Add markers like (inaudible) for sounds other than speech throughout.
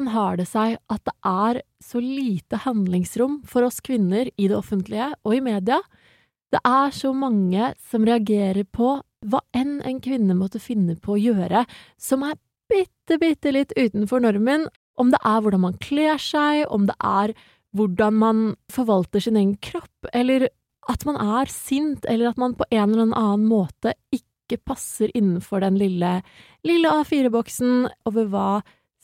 Hvordan har det seg at det er så lite handlingsrom for oss kvinner i det offentlige og i media? Det er så mange som reagerer på hva enn en kvinne måtte finne på å gjøre som er bitte, bitte litt utenfor normen, om det er hvordan man kler seg, om det er hvordan man forvalter sin egen kropp, eller at man er sint, eller at man på en eller annen måte ikke passer innenfor den lille, lille A4-boksen over hva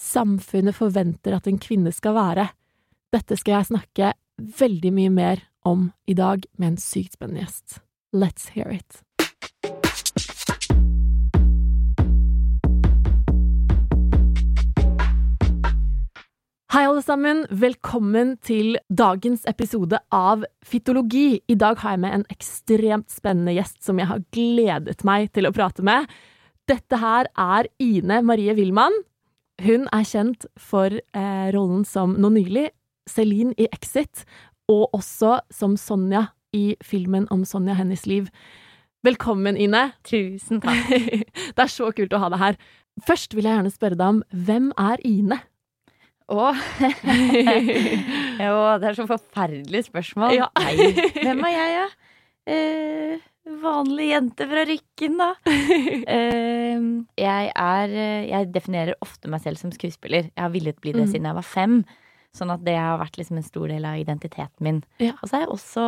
samfunnet forventer at en kvinne skal være. Dette skal jeg snakke veldig mye mer om i dag med en sykt spennende gjest. Let's hear it. Hei, alle sammen. Velkommen til dagens episode av Fytologi. I dag har jeg med en ekstremt spennende gjest som jeg har gledet meg til å prate med. Dette her er Ine Marie Wilman. Hun er kjent for eh, rollen som nå nylig Celine i Exit, og også som Sonja i filmen om Sonja hennes liv. Velkommen, Ine. Tusen takk. (laughs) det er så kult å ha deg her. Først vil jeg gjerne spørre deg om hvem er Ine? Å (laughs) Jo, det er så forferdelig spørsmål. Ja. Nei, hvem er jeg, ja? Eh, vanlig jente fra Rykken, da. uh, (laughs) jeg er Jeg definerer ofte meg selv som skuespiller. Jeg har villet bli det Mm. siden jeg var fem. Sånn at det har vært liksom en stor del av identiteten min. Ja. Og så er jeg også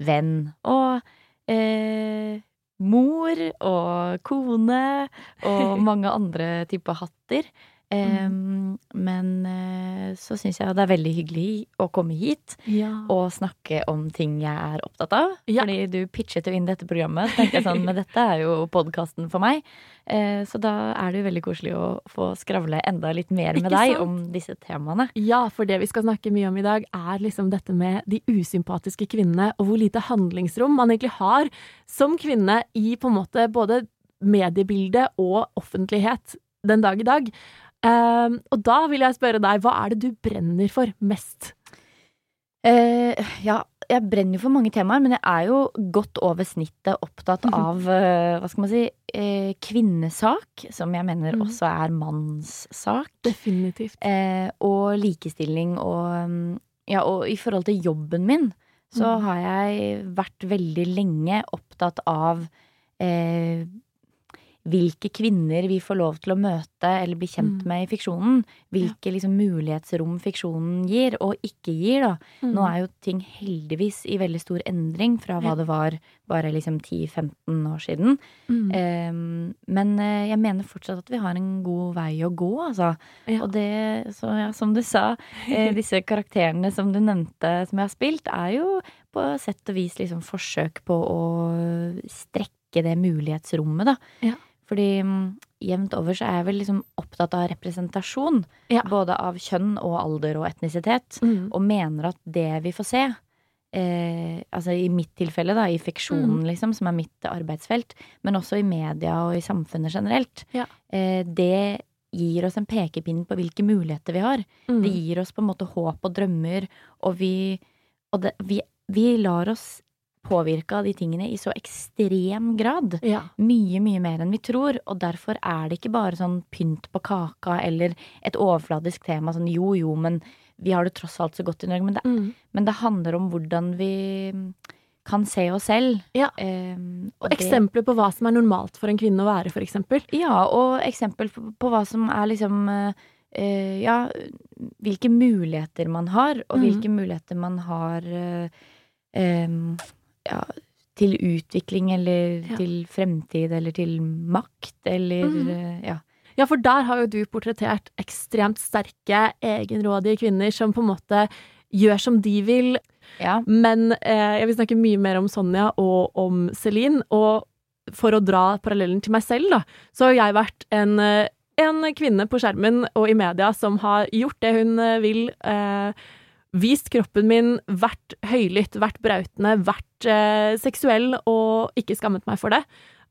venn og uh, mor og kone og (laughs) mange andre typer hatter. Mm. Eh, Men eh, så syns jeg det er veldig hyggelig å komme hit Ja. og snakke om ting jeg er opptatt av. Ja. Fordi du pitchet jo inn dette programmet. Så tenkte jeg sånn, Men dette er jo podkasten for meg. Uh, Så da er det jo veldig koselig å få skravle enda litt mer med Ikke deg sant? om disse temaene. Ja, for det vi skal snakke mye om i dag, er liksom dette med de usympatiske kvinnene, og hvor lite handlingsrom man egentlig har som kvinne i på en måte både mediebildet og offentlighet den dag i dag. Ehm, og da vil jeg spørre deg, hva er det du brenner for mest? Uh, ja, jeg brenner jo for mange temaer, men jeg er jo godt over snittet opptatt Mhm. av uh, hva skal man si, uh, kvinnesak, som jeg mener mm. også er mannssak. Definitivt. Og likestilling og mm, Ja, og i forhold til jobben min, så mm. har jeg vært veldig lenge opptatt av hvilke kvinner vi får lov til å møte eller bli kjent Mm. med i fiksjonen. Hvilke liksom, mulighetsrom fiksjonen gir, og ikke gir, da. Mm. Nå er jo ting heldigvis i veldig stor endring fra hva det var bare liksom 10-15 år siden. Ehm, men eh, jeg mener fortsatt at vi har en god vei å gå, altså. Og det, så ja, som du sa, eh, (laughs) disse karakterene som du nevnte som jeg har spilt, er jo på sett og vis liksom forsøk på å strekke det mulighetsrommet, da. Ja. Fordi mm, jevnt over så er jeg vel liksom opptatt av representasjon. Ja. Både av kjønn og alder og etnisitet. Mm. Og mener at det vi får se Eh, altså I mitt tilfelle, da, i fiksjonen, liksom, som er mitt arbeidsfelt, men også i media og i samfunnet generelt, Ja. eh, det gir oss en pekepinn på hvilke muligheter vi har. Mm. Det gir oss på en måte håp og drømmer, og vi, og det, vi, vi lar oss påvirke av de tingene i så ekstrem grad. Ja. Mye, mye mer enn vi tror, og derfor er det ikke bare sånn pynt på kaka eller et overfladisk tema sånn jo, jo, men vi har det tross alt så godt i Norge. Men det, Mm. men det handler om hvordan vi kan se oss selv. Ja. Eh, Og det- eksempler på hva som er normalt for en kvinne å være, eksempel. Ja, og eksempel på, på hva som er liksom eh, eh, Ja, hvilke muligheter man har, og mm. hvilke muligheter man har eh, em, Ja, til utvikling eller Ja. til fremtid eller til makt eller eh, Ja. Ja, for der har jo du portrettert ekstremt sterke, egenrådige kvinner som på en måte gjør som de vil. ja. Men eh, jeg vil snakke mye mer om Sonja og om Celine. Og for å dra parallellen til meg selv, da, så har jeg vært en, eh, en kvinne på skjermen og i media som har gjort det hun eh, vil. Eh, vist kroppen min, vært høylytt, vært brautende, vært eh, seksuell og ikke skammet meg for det.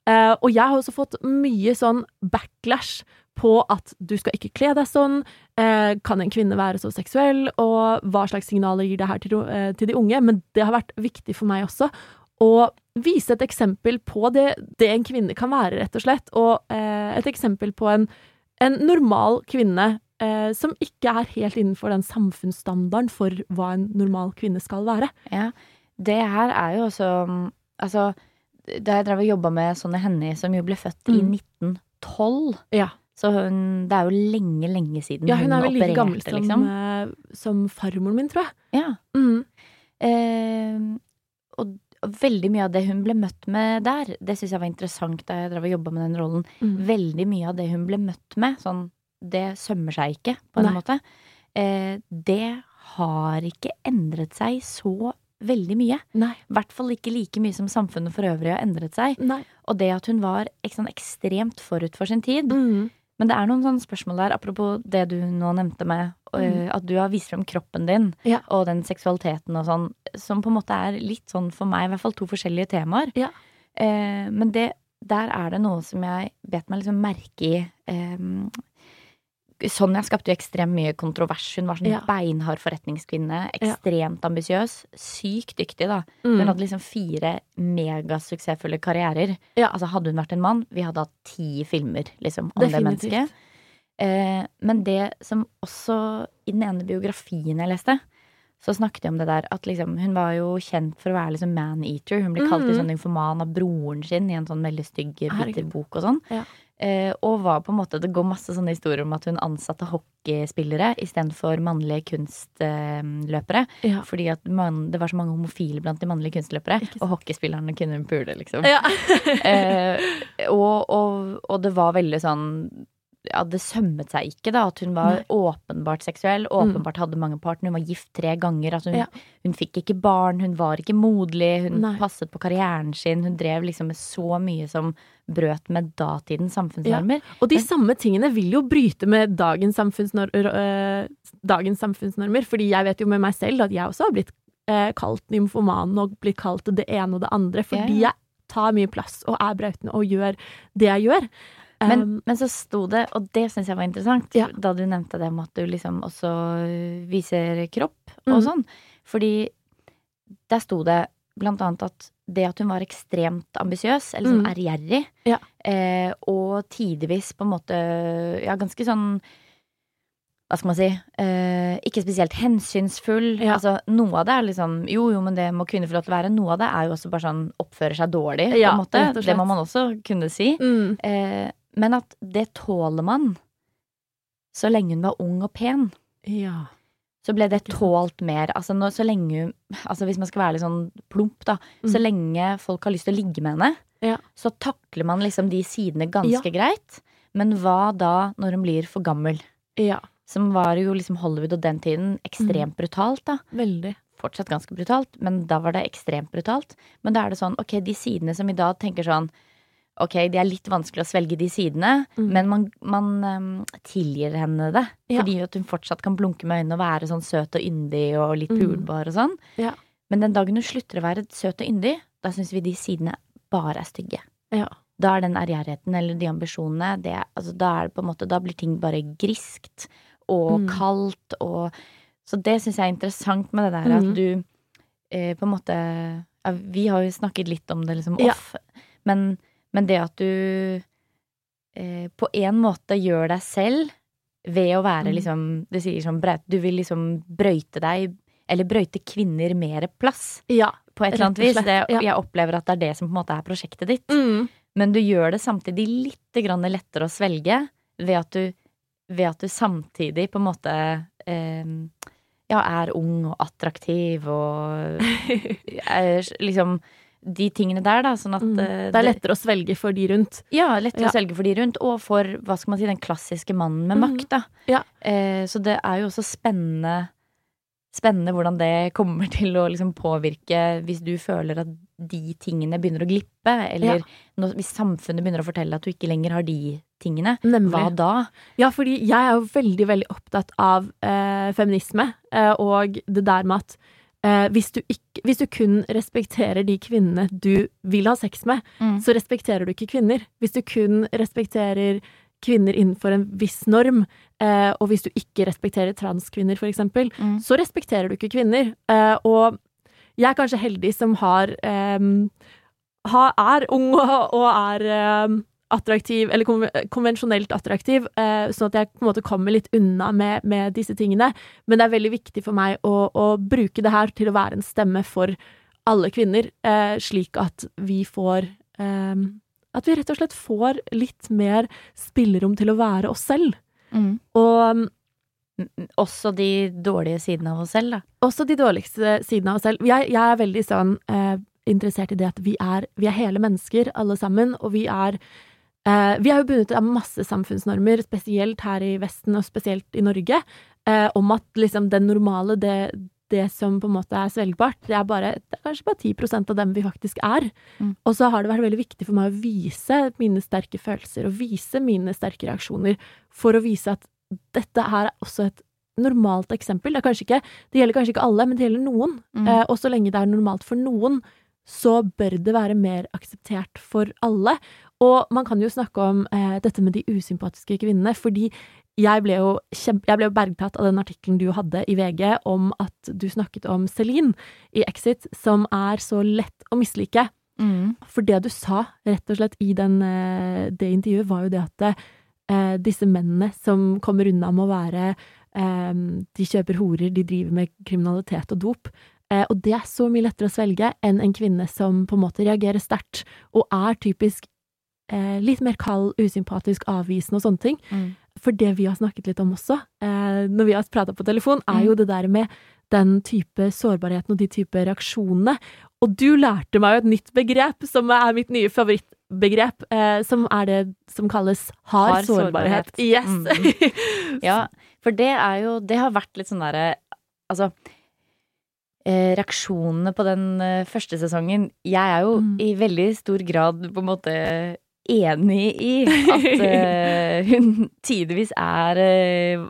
Eh, og jeg har også fått mye sånn backlash på at du skal ikke kle deg sånn, eh, kan en kvinne være så seksuell, og hva slags signaler gir det her til, eh, til de unge? Men det har vært viktig for meg også å vise et eksempel på det, det en kvinne kan være, rett og slett, og eh, et eksempel på en, en normal kvinne eh, som ikke er helt innenfor den samfunnsstandarden for hva en normal kvinne skal være. Ja, det her er jo også mm, Altså, da jeg drev og jobba med sånne Henny, som jo ble født i Mm. 1912 Ja. Så hun, det er jo lenge, lenge siden Ja, hun er vel like opererte, gammel som, liksom. eh, som farmoren min, tror jeg. Ja. Mm. Eh, og veldig mye av det hun ble møtt med der, det syns jeg var interessant da jeg drev og jobba med den rollen. Mm. Veldig mye av det hun ble møtt med, sånn det sømmer seg ikke, på en Nei. måte. Eh, det har ikke endret seg så veldig mye. I hvert fall ikke like mye som samfunnet for øvrig har endret seg. Nei. Og det at hun var sånn ekstremt forut for sin tid. Mm. Men det er noen sånne spørsmål der, apropos det du nå nevnte med mm. at du har vist frem kroppen din Ja. og den seksualiteten og sånn, som på en måte er litt sånn for meg, i hvert fall to forskjellige temaer. Ja. Eh, men det, der er det noe som jeg bet meg liksom merke i. Eh, Sonja skapte jo ekstremt mye kontrovers. Hun var sånn Ja. beinhard forretningskvinne. Ekstremt ambisiøs. Sykt dyktig, da. Mm. Hun hadde liksom fire megasuksessfulle karrierer. Ja. Altså Hadde hun vært en mann, vi hadde hatt ti filmer liksom, om det mennesket. Eh, men det som også I den ene biografien jeg leste, så snakket de om det der at liksom, hun var jo kjent for å være liksom man-eater. Hun ble kalt mm. sånn informan av broren sin i en sånn veldig stygg, bitter bok og sånn. Ja. Eh, og var på en måte Det går masse sånne historier om at hun ansatte hockeyspillere istedenfor mannlige kunstløpere. Ja. Fordi at man, det var så mange homofile blant de mannlige kunstløpere, og hockeyspillerne kunne hun pule, liksom. Ja. (laughs) eh, og, og, og det var veldig sånn ja, det sømmet seg ikke, da. At hun var Nei. åpenbart seksuell. Åpenbart hadde mange partnere. Hun var gift tre ganger. Altså hun, Ja. hun fikk ikke barn. Hun var ikke moderlig. Hun Nei. passet på karrieren sin. Hun drev liksom med så mye som brøt med datidens samfunnsnormer. Og de samme tingene vil jo bryte med dagens, samfunnsnor øh, dagens samfunnsnormer. Fordi jeg vet jo med meg selv at jeg også har blitt øh, kalt nymfoman og blitt kalt det ene og det andre. Fordi Ja. jeg tar mye plass og er brautende og gjør det jeg gjør. Men, Um, men så sto det, og det syns jeg var interessant, Ja. da du nevnte det med at du liksom også øh, viser kropp og mm. sånn. Fordi der sto det blant annet at det at hun var ekstremt ambisiøs, eller sånn ærgjerrig, Ja. eh, og tidvis på en måte ja, ganske sånn hva skal man si eh, Ikke spesielt hensynsfull. Ja. Altså, noe av det er liksom Jo, jo, men det må kvinner få lov til å være. Noe av det er jo også bare sånn oppfører seg dårlig, Ja, på en måte. Det må man også kunne si. mm, Eh, men at det tåler man. Så lenge hun var ung og pen, ja. så ble det tålt mer. Altså, når, så lenge Altså hvis man skal være litt sånn plump, da. Så Mm. lenge folk har lyst til å ligge med henne, Ja. så takler man liksom de sidene ganske greit. Men hva da når hun blir for gammel? Ja. Som var jo liksom Hollywood og den tiden Mm. ekstremt brutalt, da. Veldig. Fortsatt ganske brutalt, men da var det ekstremt brutalt. Men da er det sånn, ok, de sidene som i dag tenker sånn Ok, det er litt vanskelig å svelge de sidene, Mm. men man, man um, tilgir henne det. Ja. Fordi at hun fortsatt kan blunke med øynene og være sånn søt og yndig og litt Mm. pulbar og sånn. Ja. Men den dagen hun slutter å være søt og yndig, da syns vi de sidene bare er stygge. Ja. Da er den ærgjerrigheten eller de ambisjonene det, altså, da, er måte, da blir ting bare griskt og Mm. kaldt og Så det syns jeg er interessant med det der at Mm. du eh, på en måte ja, Vi har jo snakket litt om det liksom off, men, men det at du eh, på en måte gjør deg selv ved å være Mm. liksom Det sier sånn braut Du vil liksom brøyte deg eller brøyte kvinner mer plass, Ja. på et eller annet vis. Det, ja. Jeg opplever at det er det som på en måte er prosjektet ditt. Mm. Men du gjør det samtidig litt grann lettere å svelge ved at du, ved at du samtidig på en måte eh, ja, er ung og attraktiv og (laughs) er liksom de tingene der, da. Sånn at Mm. eh, Det er lettere å svelge for de rundt. Ja, lettere Ja. å svelge for de rundt, og for hva skal man si, den klassiske mannen med mm. makt, da. Ja. Eh, så det er jo også spennende Spennende hvordan det (laughs) kommer til å liksom påvirke hvis du føler at de tingene begynner å glippe, eller når, hvis samfunnet begynner å fortelle at du ikke lenger har de tingene, Nemlig. hva da? Ja, fordi jeg er jo veldig, veldig opptatt av eh, feminisme, eh, og det der med at eh, hvis, du ikke, hvis du kun respekterer de kvinnene du vil ha sex med, Mm. så respekterer du ikke kvinner. Hvis du kun respekterer kvinner innenfor en viss norm, eh, og hvis du ikke respekterer transkvinner, for eksempel, Mm. så respekterer du ikke kvinner. Eh, og jeg er kanskje heldig som har, em, ha, er ung og, og er em, attraktiv, eller konvensjonelt attraktiv, eh, sånn at jeg på en måte kommer litt unna med, med disse tingene. Men det er veldig viktig for meg å, å bruke det her til å være en stemme for alle kvinner, eh, slik at vi får At vi rett og slett får litt mer spillerom til å være oss selv. Mm. Og Mm, Også de dårlige sidene av oss selv, da. også de dårligste sidene av oss selv. Jeg, jeg er veldig sånn eh, interessert i det at vi er, vi er hele mennesker, alle sammen, og vi er eh, Vi er jo bundet av masse samfunnsnormer, spesielt her i Vesten, og spesielt i Norge, eh, om at liksom det normale, det, det som på en måte er svelgbart, det er bare det er kanskje bare 10% av dem vi faktisk er. Mm. Og så har det vært veldig viktig for meg å vise mine sterke følelser, og vise mine sterke reaksjoner, for å vise at dette her er også et normalt eksempel. Det, er kanskje ikke, det gjelder kanskje ikke alle, men det gjelder noen. Mm. Eh, og så lenge det er normalt for noen, så bør det være mer akseptert for alle. Og man kan jo snakke om eh, dette med de usympatiske kvinnene, fordi jeg ble jo kjempe, jeg ble jo bergtatt av den artikkelen du hadde i VG om at du snakket om Celine i Exit, som er så lett å mislike. Mm. For det du sa, rett og slett, i den, eh, det intervjuet, var jo det at eh, disse mennene som kommer unna med å være eh, De kjøper horer, de driver med kriminalitet og dop. Eh, og det er så mye lettere å svelge enn en kvinne som på en måte reagerer sterkt, og er typisk eh, litt mer kald, usympatisk, avvisende og sånne ting. Mm. For det vi har snakket litt om også, eh, når vi har prata på telefon, er Mm. jo det der med den type sårbarheten og de type reaksjonene. Og du lærte meg jo et nytt begrep, som er mitt nye favorittbegrep, eh, som er det som kalles hard, Hard sårbarhet. sårbarhet. Yes! Mm. (laughs) Ja, for det er jo Det har vært litt sånn derre Altså eh, Reaksjonene på den eh, første sesongen Jeg er jo Mm. i veldig stor grad på en måte enig i at uh, (laughs) hun tidvis er uh,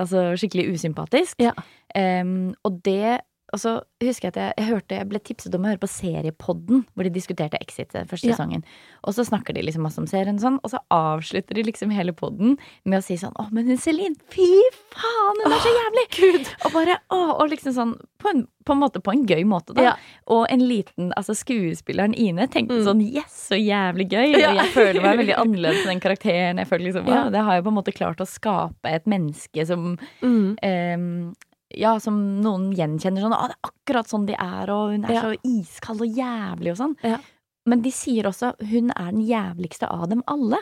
altså skikkelig usympatisk. Ja. Um, og det Og så husker jeg at jeg, jeg hørte Jeg ble tipset om å høre på Seriepodden, hvor de diskuterte Exit eh, første Ja. sesongen. Og så snakker de liksom masse om serien og sånn, og så avslutter de liksom hele podden med å si sånn Å, men hun Celine, fy faen, hun er så jævlig! Gud! Og bare, å, og liksom sånn på en, på en måte, på en gøy måte, da. Ja. Og en liten, altså skuespilleren Ine tenkte Mm. sånn yes, så jævlig gøy. Ja. Og jeg føler meg veldig annerledes enn den karakteren. Jeg føler liksom, Ja. wow, Det har jo på en måte klart å skape et menneske som Mm. ehm, ja, som noen gjenkjenner sånn Å, det er akkurat sånn de er, og hun er Ja. så iskald og jævlig og sånn. Ja. Men de sier også hun er den jævligste av dem alle.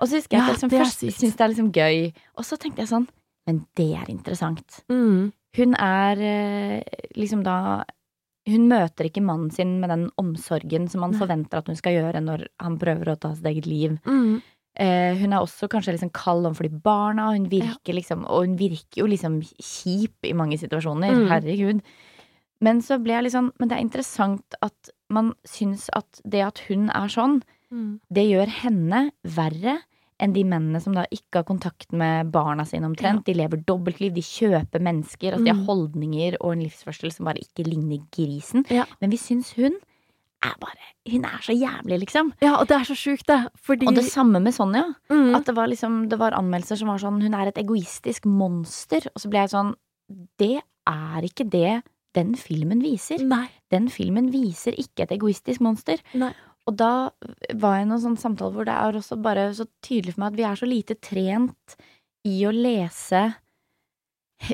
Og så husker jeg Ja, at jeg liksom først syntes det er liksom gøy, og så tenkte jeg sånn Men det er interessant. Mm. Hun er eh, liksom da Hun møter ikke mannen sin med den omsorgen som man Nei. forventer at hun skal gjøre når han prøver å ta sitt eget liv. Mm. Eh, hun er også kanskje liksom kald overfor de barna, hun virker liksom Og hun virker jo liksom kjip i mange situasjoner. Mm. Herregud. Men så ble jeg liksom Men det er interessant at man syns at det at hun er sånn, Mm. det gjør henne verre enn de mennene som da ikke har kontakt med barna sine omtrent. De lever dobbeltliv, de kjøper mennesker. Altså de har Mm. holdninger og en livsførsel som bare ikke ligner grisen. Ja. Men vi syns hun er bare Hun er så jævlig, liksom. ja, og det er så sjukt, det. Fordi Og det samme med Sonja. mm. At det var liksom Det var anmeldelser som var sånn Hun er et egoistisk monster. Og så ble jeg sånn Det er ikke det den filmen viser. Nei. Den filmen viser ikke et egoistisk monster. Nei. Og da var jeg i noen sånn samtale hvor det er også bare så tydelig for meg at vi er så lite trent i å lese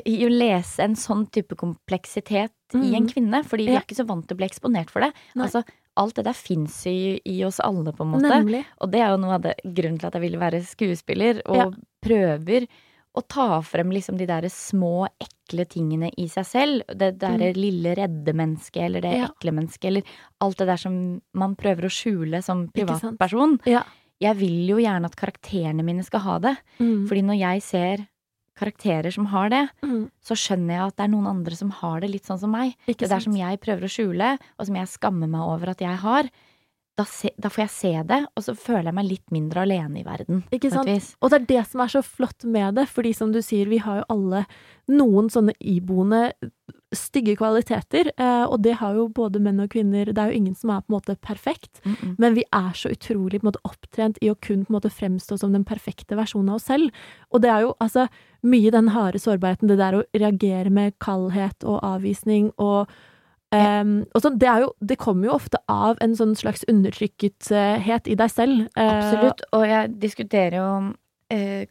I å lese en sånn type kompleksitet i en Mhm. kvinne, fordi vi er ikke så vant til å bli eksponert for det. Nei. Altså, alt det der fins i, i oss alle, på en måte. Nemlig. Og det er jo noe av det grunnen til at jeg ville være skuespiller, og Ja. prøver å ta frem liksom de der små, ekle tingene i seg selv. Det derre lille redde mennesket, eller det Mm. Ja. ekle mennesket, eller alt det der som man prøver å skjule som privatperson. Ja. Jeg vil jo gjerne at karakterene mine skal ha det. Mm. Fordi når jeg ser karakterer som har det, Mm. så skjønner jeg at det er noen andre som har det litt sånn som meg. Ikke Det der sant? som jeg prøver å skjule, og som jeg skammer meg over at jeg har, da, se, da får jeg se det, og så føler jeg meg litt mindre alene i verden. Ikke sant? Og det er det som er så flott med det, fordi som du sier, vi har jo alle noen sånne iboende stygge kvaliteter, eh, og det har jo både menn og kvinner, det er jo ingen som er på en måte perfekt, Mm -mm. men vi er så utrolig på en måte opptrent i å kun på en måte fremstå som den perfekte versjonen av oss selv, og det er jo altså mye den harde sårbarheten, det der å reagere med kaldhet og avvisning og Um, og sånn, det, er jo, det kommer jo ofte av en sånn slags undertrykkethet i deg selv. Eh, Absolutt. Og jeg diskuterer jo eh,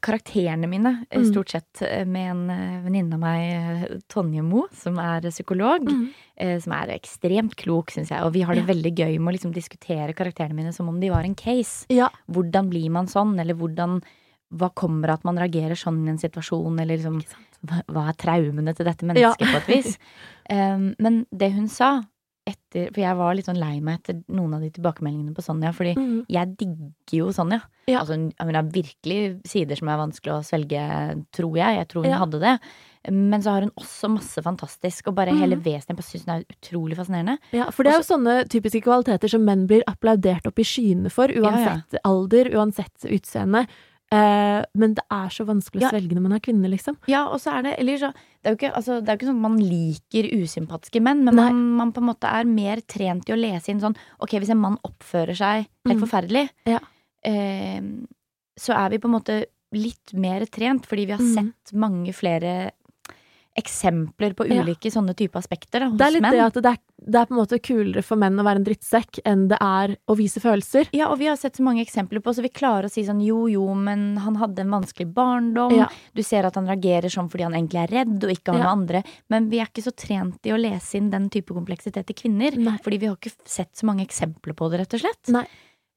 karakterene mine eh, Mm. stort sett eh, med en eh, venninne av meg, eh, Tonje Mo, som er psykolog. Mm. eh, som er ekstremt klok, syns jeg. Og vi har det Ja. veldig gøy med å liksom diskutere karakterene mine som om de var en case. Ja, Hvordan blir man sånn, eller hvordan Hva kommer av at man reagerer sånn i en situasjon, eller liksom hva, hva er traumene til dette Ja. mennesket, på et vis? Um, (laughs) men det hun sa etter For jeg var litt sånn lei meg etter noen av de tilbakemeldingene på Sonja, fordi Mm. jeg digger jo Sonja. Ja. Altså, hun, har virkelig sider som er vanskelig å svelge, tror jeg. Jeg tror hun Ja. hadde det. Men så har hun også masse fantastisk, og bare mm. hele vesenet. Jeg bare syns hun er utrolig fascinerende. Ja, for det er jo sånne typiske kvaliteter som menn blir applaudert opp i skyene for, uansett alder, uansett utseende. Eh, men det er så vanskelig å Ja. svelge når man er kvinne, liksom. Ja, og så er det Eller så Det er jo ikke, altså, det er ikke sånn at man liker usympatiske menn, men man, man på en måte er mer trent i å lese inn sånn Ok, hvis en mann oppfører seg helt Mm. forferdelig, Ja. eh, så er vi på en måte litt mer trent, fordi vi har Mm. sett mange flere eksempler på Ja. ulike sånne type aspekter da, hos Det er litt menn. det at det er, det er på en måte kulere for menn å være en drittsekk enn det er å vise følelser. Ja, og vi har sett så mange eksempler på, så vi klarer å si sånn jo, jo, men han hadde en vanskelig barndom. Ja. Du ser at han reagerer sånn fordi han egentlig er redd og ikke har Ja. noe andre. Men vi er ikke så trent i å lese inn den type kompleksitet i kvinner. Nei. Fordi vi har ikke sett så mange eksempler på det, rett og slett.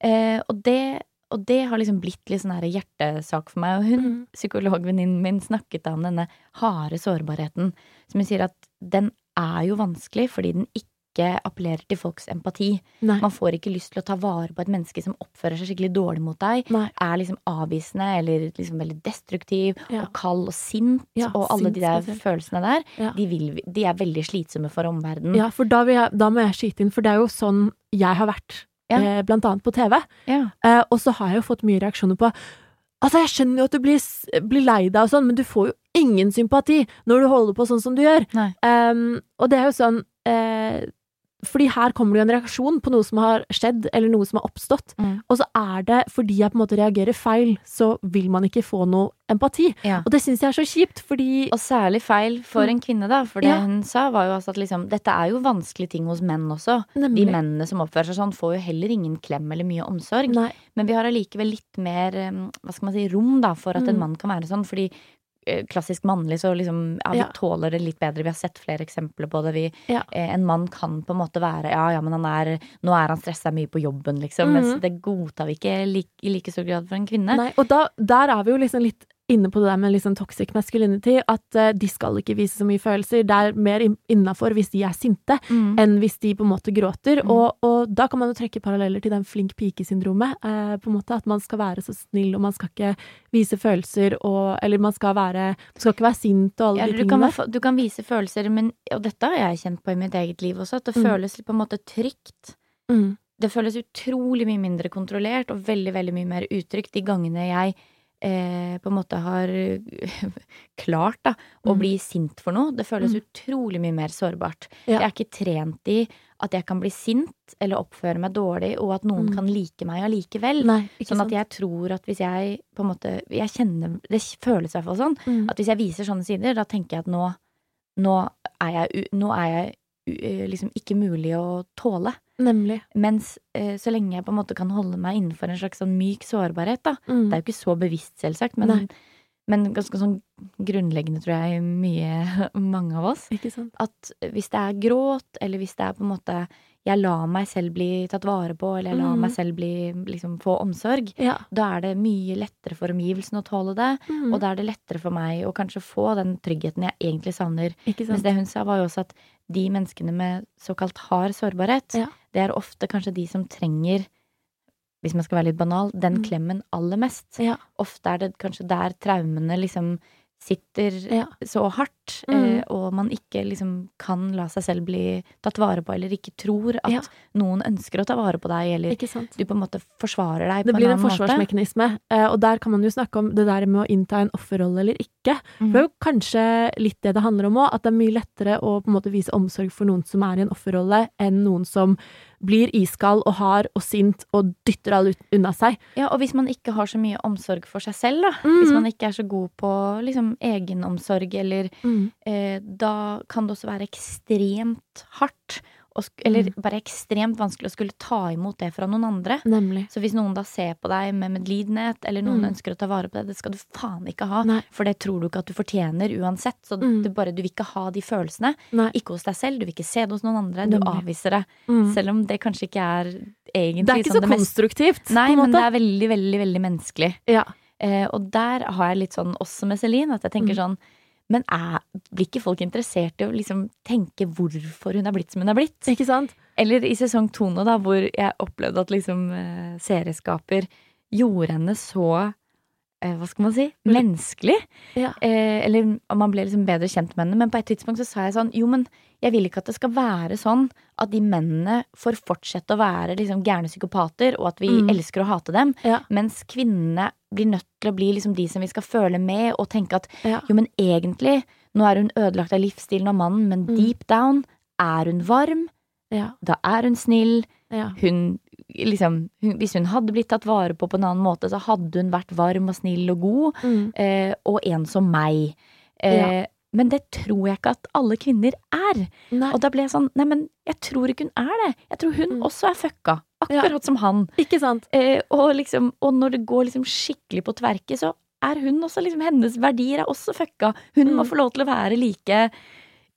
Eh, og, det, og det har liksom blitt litt sånn her hjertesak for meg. Og hun, Mm. psykologvenninnen min, snakket om denne harde sårbarheten. Som hun sier at den er jo vanskelig fordi den ikke appellerer til folks empati. Nei. Man får ikke lyst til å ta vare på et menneske som oppfører seg skikkelig dårlig mot deg. Nei. Er liksom avvisende eller liksom veldig destruktiv Ja. og kald og sint. Ja, og alle sint de der spesielt. følelsene der, Ja. de, vil, de er veldig slitsomme for omverdenen. Ja, for da, jeg, da må jeg skyte inn, for det er jo sånn jeg har vært, eh, blant annet på TV. Ja. Eh, og så har jeg jo fått mye reaksjoner på Altså, jeg skjønner jo at du blir, blir lei deg og sånn, men du får jo ingen sympati når du holder på sånn som du gjør. Um, og det er jo sånn eh, Fordi her kommer det jo en reaksjon på noe som har skjedd, eller noe som har oppstått. Mm. Og så er det fordi jeg på en måte reagerer feil, så vil man ikke få noe empati. Ja. Og det syns jeg er så kjipt, fordi Og særlig feil for en kvinne, da. For det Ja. hun sa, var jo altså at liksom Dette er jo vanskelige ting hos menn også. De mennene som oppfører seg sånn, får jo heller ingen klem eller mye omsorg. Nei. Men vi har allikevel litt mer eh, hva skal man si, rom da, for at en Mm. mann kan være sånn. Fordi klassisk mannlig så liksom Ja, vi Ja. tåler det litt bedre. Vi har sett flere eksempler på det. Vi, Ja. eh, en mann kan på en måte være Ja, ja, men han er Nå er han stressa mye på jobben, liksom. Mhm. Mens det godtar vi ikke like, i like stor grad for en kvinne. Nei, og da, der er vi jo liksom litt inne på det der med liksom toxic masculinity, at uh, de skal ikke vise så mye følelser. Det er mer innafor hvis de er sinte, Mm. enn hvis de på en måte gråter. Mm. Og, og da kan man jo trekke paralleller til den flink pike-syndromet. Uh, på en måte At man skal være så snill, og man skal ikke vise følelser, og Eller man skal være Man skal ikke være sint og alle Ja, de tingene. du, kan, være- du kan vise følelser, men Og dette har jeg kjent på i mitt eget liv også, at det Mm. føles på en måte trygt. Mm. Det føles utrolig mye mindre kontrollert og veldig, veldig mye mer utrygt de gangene jeg eh, på en måte har (laughs) klart da, å Mm. bli sint for noe. Det føles Mm. utrolig mye mer sårbart. Ja. Jeg er ikke trent i at jeg kan bli sint eller oppføre meg dårlig, og at noen Mm. kan like meg allikevel. Nei, Sånn sant. at jeg tror at hvis jeg på en måte Jeg kjenner Det føles i hvert fall sånn. Mm. At hvis jeg viser sånne sider, da tenker jeg at nå Nå er jeg, nå er jeg eh, liksom ikke mulig å tåle. Nemlig. Mens eh, så lenge jeg på en måte kan holde meg innenfor en slags sånn myk sårbarhet, da. Mm. Det er jo ikke så bevisst, selvsagt, men, men ganske sånn grunnleggende, tror jeg, mye (laughs) mange av oss. At hvis det er gråt, eller hvis det er på en måte jeg lar meg selv bli tatt vare på, eller jeg lar Mm. meg selv bli, liksom, få omsorg, Ja. da er det mye lettere for omgivelsene å tåle det. Mm. Og da er det lettere for meg å kanskje få den tryggheten jeg egentlig savner. Mens det hun sa, var jo også at de menneskene med såkalt hard sårbarhet, Ja. Det er ofte kanskje de som trenger, hvis man skal være litt banal, den Mm. klemmen aller mest. Ja. Ofte er det kanskje der traumene liksom sitter Ja. så hardt, Mm. eh, og man ikke liksom kan la seg selv bli tatt vare på, eller ikke tror at Ja. noen ønsker å ta vare på deg, eller du på en måte forsvarer deg Det på blir en en annen måte. forsvarsmekanisme, eh, og der kan man jo snakke om det der med å innta en offerrolle eller ikke. Mm. Det er jo kanskje litt det det handler om òg, at det er mye lettere å på en måte vise omsorg for noen som er i en offerrolle, enn noen som blir iskald og hard og sint og dytter alle unna seg. Ja, og hvis man ikke har så mye omsorg for seg selv, da. Mm. Hvis man ikke er så god på liksom egenomsorg, eller eh, Da kan det også være ekstremt hardt, og, eller Mm. bare ekstremt vanskelig å skulle ta imot det fra noen andre. Nemlig. Så hvis noen da ser på deg med medlidenhet, eller noen Mm. ønsker å ta vare på deg, det skal du faen ikke ha. Nei. For det tror du ikke at du fortjener uansett. Så Mm. bare, du vil ikke ha de følelsene. Nei. Ikke hos deg selv, du vil ikke se det hos noen andre. Du Nemlig. avviser det. Mm. Selv om det kanskje ikke er egentlig Det er ikke sånn så mest- konstruktivt, Nei, på en men det er veldig, veldig, veldig menneskelig. Ja. Eh, og der har jeg litt sånn også med Celine, at jeg tenker Mm. sånn Men er, blir ikke folk interessert i å liksom tenke hvorfor hun er blitt som hun er blitt? Ikke sant? Eller i sesong to nå, da, hvor jeg opplevde at liksom eh, serieskaper gjorde henne så eh, Hva skal man si? Menneskelig. Ja. Eh, eller man ble liksom bedre kjent med henne. Men på et tidspunkt så sa jeg sånn Jo, men jeg vil ikke at det skal være sånn at de mennene får fortsette å være liksom gærne psykopater, og at vi Mm. elsker å hate dem, Ja. mens kvinnene blir nødt til å bli liksom de som vi skal føle med, og tenke at Ja. jo, men egentlig, nå er hun ødelagt av livsstilen av mannen, men Mm. deep down er hun varm, Ja. da er hun snill, Ja. hun liksom hun, Hvis hun hadde blitt tatt vare på på en annen måte, så hadde hun vært varm og snill og god, Mm. eh, og en som meg. Eh, Men det tror jeg ikke at alle kvinner er. Nei, Og da ble jeg sånn Nei, men jeg tror ikke hun er det. Jeg tror hun Mm. også er fucka. Akkurat som han. ikke sant? Eh, og, liksom, og når det går liksom skikkelig på tverke, så er hun også liksom Hennes verdier er også fucka. Hun må Mm. få lov til å være like.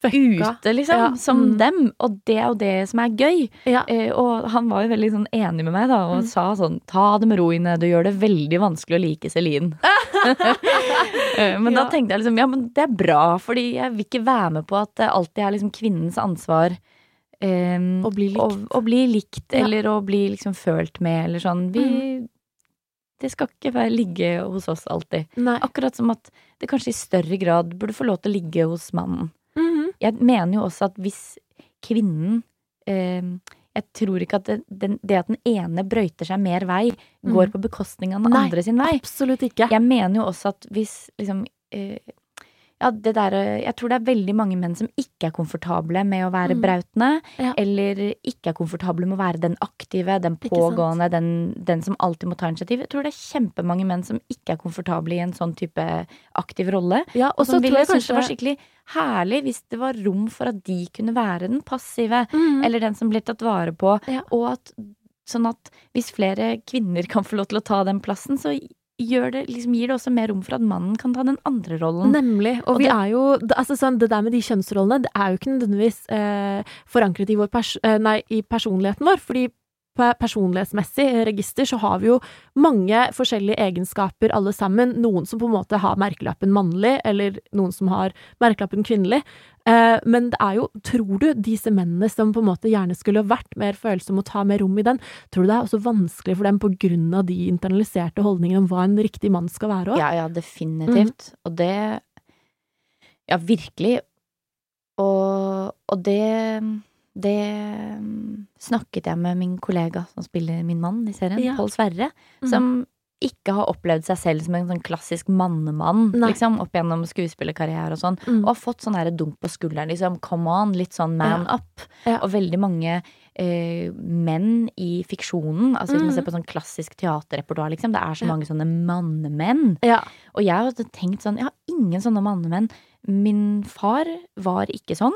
Ute, liksom, Ja, som mm. dem. Og det er jo det som er gøy. Ja. Eh, og han var jo veldig sånn enig med meg, da, og Mm. sa sånn Ta det med ro Ine, du gjør det veldig vanskelig å like Celine. (laughs) Eh, men da tenkte jeg liksom ja, men det er bra, fordi jeg vil ikke være med på at det alltid er liksom kvinnens ansvar. eh, Å bli likt. Å, å bli likt, eller å bli liksom følt med, eller sånn. Vi Det skal ikke være, ligge hos oss alltid. Nei. Akkurat som at det kanskje i større grad burde få lov til å ligge hos mannen. Jeg mener jo også at hvis kvinnen eh, Jeg tror ikke at det, den, det at den ene brøyter seg mer vei, går Mm. på bekostning av den Nei, andre sin vei. Absolutt ikke. Jeg mener jo også at hvis liksom eh, Ja, det der eh, Jeg tror det er veldig mange menn som ikke er komfortable med å være Mm. brautende, Ja. eller ikke er komfortable med å være den aktive, den pågående, den, den som alltid må ta initiativ. Jeg tror det er kjempemange menn som ikke er komfortable i en sånn type aktiv rolle. Ja, Og og så ville synes det var skikkelig herlig hvis det var rom for at de kunne være den passive, Mm. eller den som blir tatt vare på, Ja. og at sånn at hvis flere kvinner kan få lov til å ta den plassen, så det, liksom, gir det også mer rom for at mannen kan ta den andre rollen. Nemlig. Og, Og vi det- er jo Altså sånn, det der med de kjønnsrollene, det er jo ikke nødvendigvis eh, forankret i, vår pers eh, nei, i personligheten vår. Fordi personlighetsmessig register så har vi jo mange forskjellige egenskaper alle sammen. Noen som på en måte har merkelappen mannlig, eller noen som har merkelappen kvinnelig. Eh, men det er jo, tror du, disse mennene som på en måte gjerne skulle vært mer følsomme og ta mer rom i den, tror du det er også vanskelig for dem på grunn av de internaliserte holdningene om hva en riktig mann skal være òg? Ja, ja, definitivt. Og det Ja, virkelig. Og, og det Det snakket jeg med min kollega som spiller min mann i serien, Ja. Pål Sverre, Mm. som ikke har opplevd seg selv som en sånn klassisk mannemann, liksom, opp gjennom skuespillerkarriere og sånn, Mm. og har fått sånn her dunk på skulderen, liksom, come on, litt sånn man up. Ja. Og veldig mange eh, menn i fiksjonen, altså hvis man Mm. ser på sånn klassisk teaterrepertoar, liksom, det er så Ja. mange sånne mannemenn. Ja. Og jeg har tenkt sånn, jeg har ingen sånne mannemenn. Min far var ikke sånn.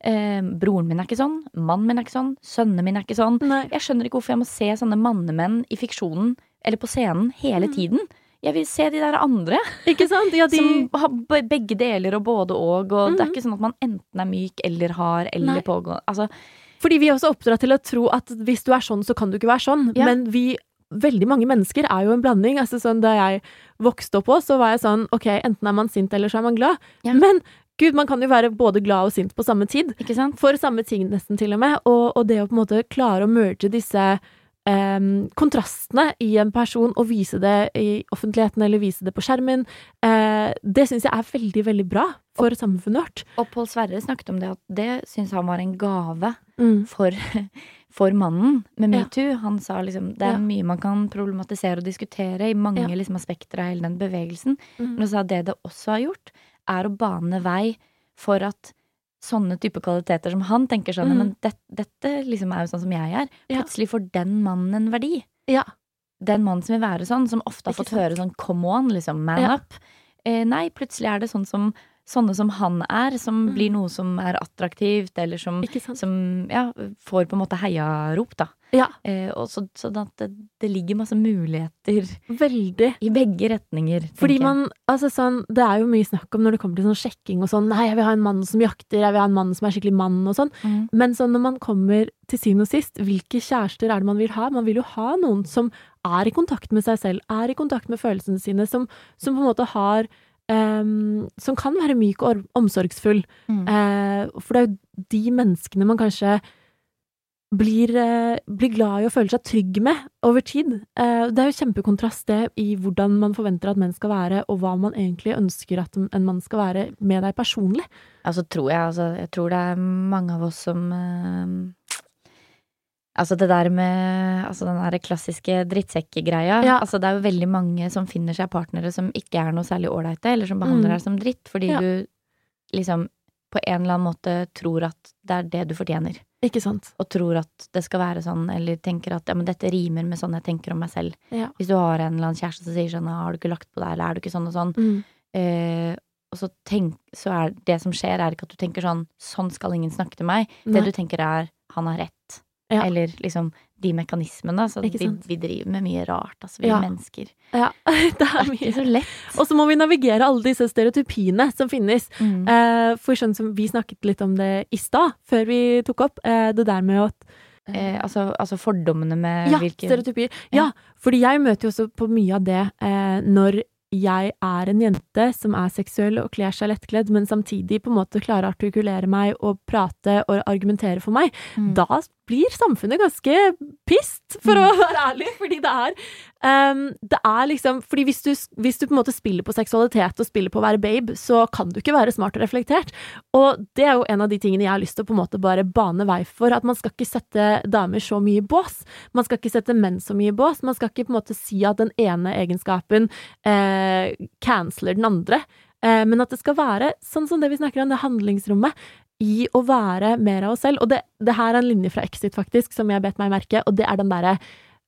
Eh, broren min er ikke sånn. Mannen min er ikke sånn. Sønnene mine er ikke sånn. Nei. Jeg skjønner ikke hvorfor jeg må se sånne mannemenn i fiksjonen eller på scenen hele Mm. tiden. Jeg vil se de der andre (laughs) Ikke sant? Ja, de som har begge deler og både og. Og det er Mhm. ikke sånn at man enten er myk eller hard eller Nei. pågående. Altså, Fordi vi er også oppdratt til å tro at hvis du er sånn, så kan du ikke være sånn. Ja. Men vi Veldig mange mennesker er jo en blanding. Altså sånn, Da jeg vokste opp òg, så var jeg sånn Ok, enten er man sint, eller så er man glad. Ja. Men gud, man kan jo være både glad og sint på samme tid. For samme ting, nesten til og med. Og, og det å på en måte klare å merge disse em, kontrastene i en person og vise det i offentligheten eller vise det på skjermen, uh, det syns jeg er veldig, veldig bra for samfunnet vårt. Og Pål Sverre snakket om det at det syns han var en gave Mm. for, (laughs) for mannen med Ja. metoo. Han sa liksom det er Ja. mye man kan problematisere og diskutere i mange Ja. liksom, aspekter av hele den bevegelsen. Mm. Men han sa det det også har gjort, er å bane vei for at sånne type kvaliteter som han tenker sånn Mm. Men det, dette liksom er jo sånn som jeg er. Plutselig får den mannen en verdi. Ja. Den mannen som vil være sånn, som ofte har fått høre sånn come on, liksom, man up. Eh, nei, plutselig er det sånn som sånne som han er, som Mm. blir noe som er attraktivt, eller som som ja, får på en måte heiarop, da. Ja, Eh, så, sånn at det, det ligger masse muligheter veldig. i begge retninger. Fordi man, altså sånn, Det er jo mye snakk om når det kommer til sånn sjekking og sånn Nei, jeg vil ha en mann som jakter, jeg vil ha en mann som er skikkelig mann og sånn. Mm. Men sånn når man kommer til syvende og sist, hvilke kjærester er det man vil ha? Man vil jo ha noen som er i kontakt med seg selv, er i kontakt med følelsene sine, som, som på en måte har ehm, Som kan være myk og omsorgsfull. Mm. Uh, for det er jo de menneskene man kanskje blir, uh, blir glad i og føler seg trygg med over tid. Uh, det er jo kjempekontrast det i hvordan man forventer at menn skal være, og hva man egentlig ønsker at en mann skal være med deg personlig. Altså tror jeg, altså, jeg tror det er mange av oss som Altså det der med altså den der klassiske drittsekkegreia. Ja. Altså det er jo veldig mange som finner seg partnere som ikke er noe særlig ålreite, eller som behandler Mm. deg som dritt, fordi Ja. du liksom på en eller annen måte tror at det er det du fortjener. Ikke sant? Og tror at det skal være sånn, eller tenker at ja, men dette rimer med sånn jeg tenker om meg selv. Ja. Hvis du har en eller annen kjæreste som sier sånn har du ikke lagt på deg, eller er du ikke sånn og sånn. Mm. Eh, og så, tenk, så er det som skjer, er ikke at du tenker sånn sånn skal ingen snakke til meg. Nei. Det du tenker er han har rett. Ja. Eller liksom de mekanismene. Så vi, vi driver med mye rart, altså. Vi Ja. mennesker. Ja, det (laughs) (laughs) Det er er ikke så lett. Og så må vi navigere alle disse stereotypiene som finnes. Mm. Eh, for sånn som vi snakket litt om det i stad, før vi tok opp, eh, det der med at Eh, altså, altså fordommene med Ja, hvilke stereotypier. Ja. Ja, fordi jeg møter jo også på mye av det eh, når jeg er en jente som er seksuell og kler seg lettkledd, men samtidig på en måte klarer å artikulere meg og prate og argumentere for meg. Mm. Da blir samfunnet ganske pist, for å være ærlig. Fordi det er um, Det er liksom Fordi hvis du, hvis du på en måte spiller på seksualitet og spiller på å være babe, så kan du ikke være smart og reflektert. Og det er jo en av de tingene jeg har lyst til å på en måte bare bane vei for. At man skal ikke sette damer så mye i bås. Man skal ikke sette menn så mye i bås. Man skal ikke på en måte si at den ene egenskapen eh, canceler den andre. Eh, men at det skal være sånn som det vi snakker om, det handlingsrommet i å være mer av oss selv. Og det, det her er en linje fra Exit, faktisk, som jeg bet meg merke, og det er den derre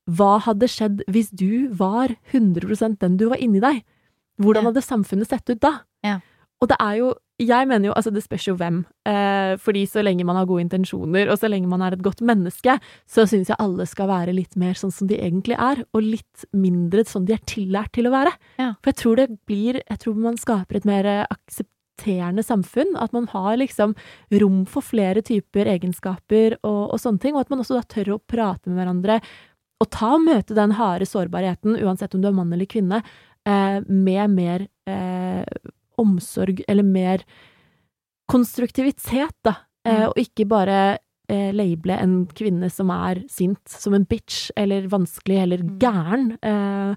Hva hadde skjedd hvis du var 100% den du var inni deg? Hvordan hadde samfunnet sett ut da? Ja. Og det er jo Jeg mener jo, altså det spørs jo hvem. Eh, fordi så lenge man har gode intensjoner, og så lenge man er et godt menneske, så syns jeg alle skal være litt mer sånn som de egentlig er, og litt mindre sånn de er tillært til å være. Ja. For jeg tror det blir Jeg tror man skaper et mer eh, aksepterende samfunn. At man har liksom rom for flere typer egenskaper og, og sånne ting, og at man også da tør å prate med hverandre. Og ta og møte den harde sårbarheten, uansett om du er mann eller kvinne, eh, med mer eh, omsorg eller mer konstruktivitet, da. Eh, Mm. og ikke bare eh, label en kvinne som er sint, som en bitch, eller vanskelig, eller Mm. gæren. Eh,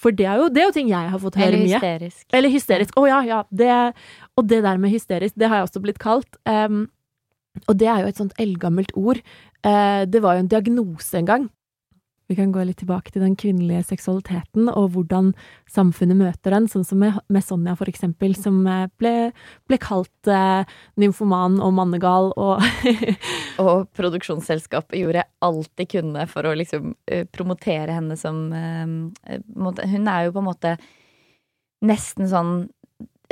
for det er, jo, det er jo ting jeg har fått høre mye. Eller mye. hysterisk. Eller hysterisk. Å ja, ja. Det, og det der med hysterisk, det har jeg også blitt kalt. Um, og det er jo et sånt eldgammelt ord. Uh, det var jo en diagnose en gang. Vi kan gå litt tilbake til den kvinnelige seksualiteten, og hvordan samfunnet møter den, sånn som med, med Sonja, for eksempel, som eh, ble, ble kalt eh, nymfoman og mannegal og (laughs) Og produksjonsselskapet gjorde alt de kunne for å liksom eh, promotere henne som eh, eh, Hun er jo på en måte nesten sånn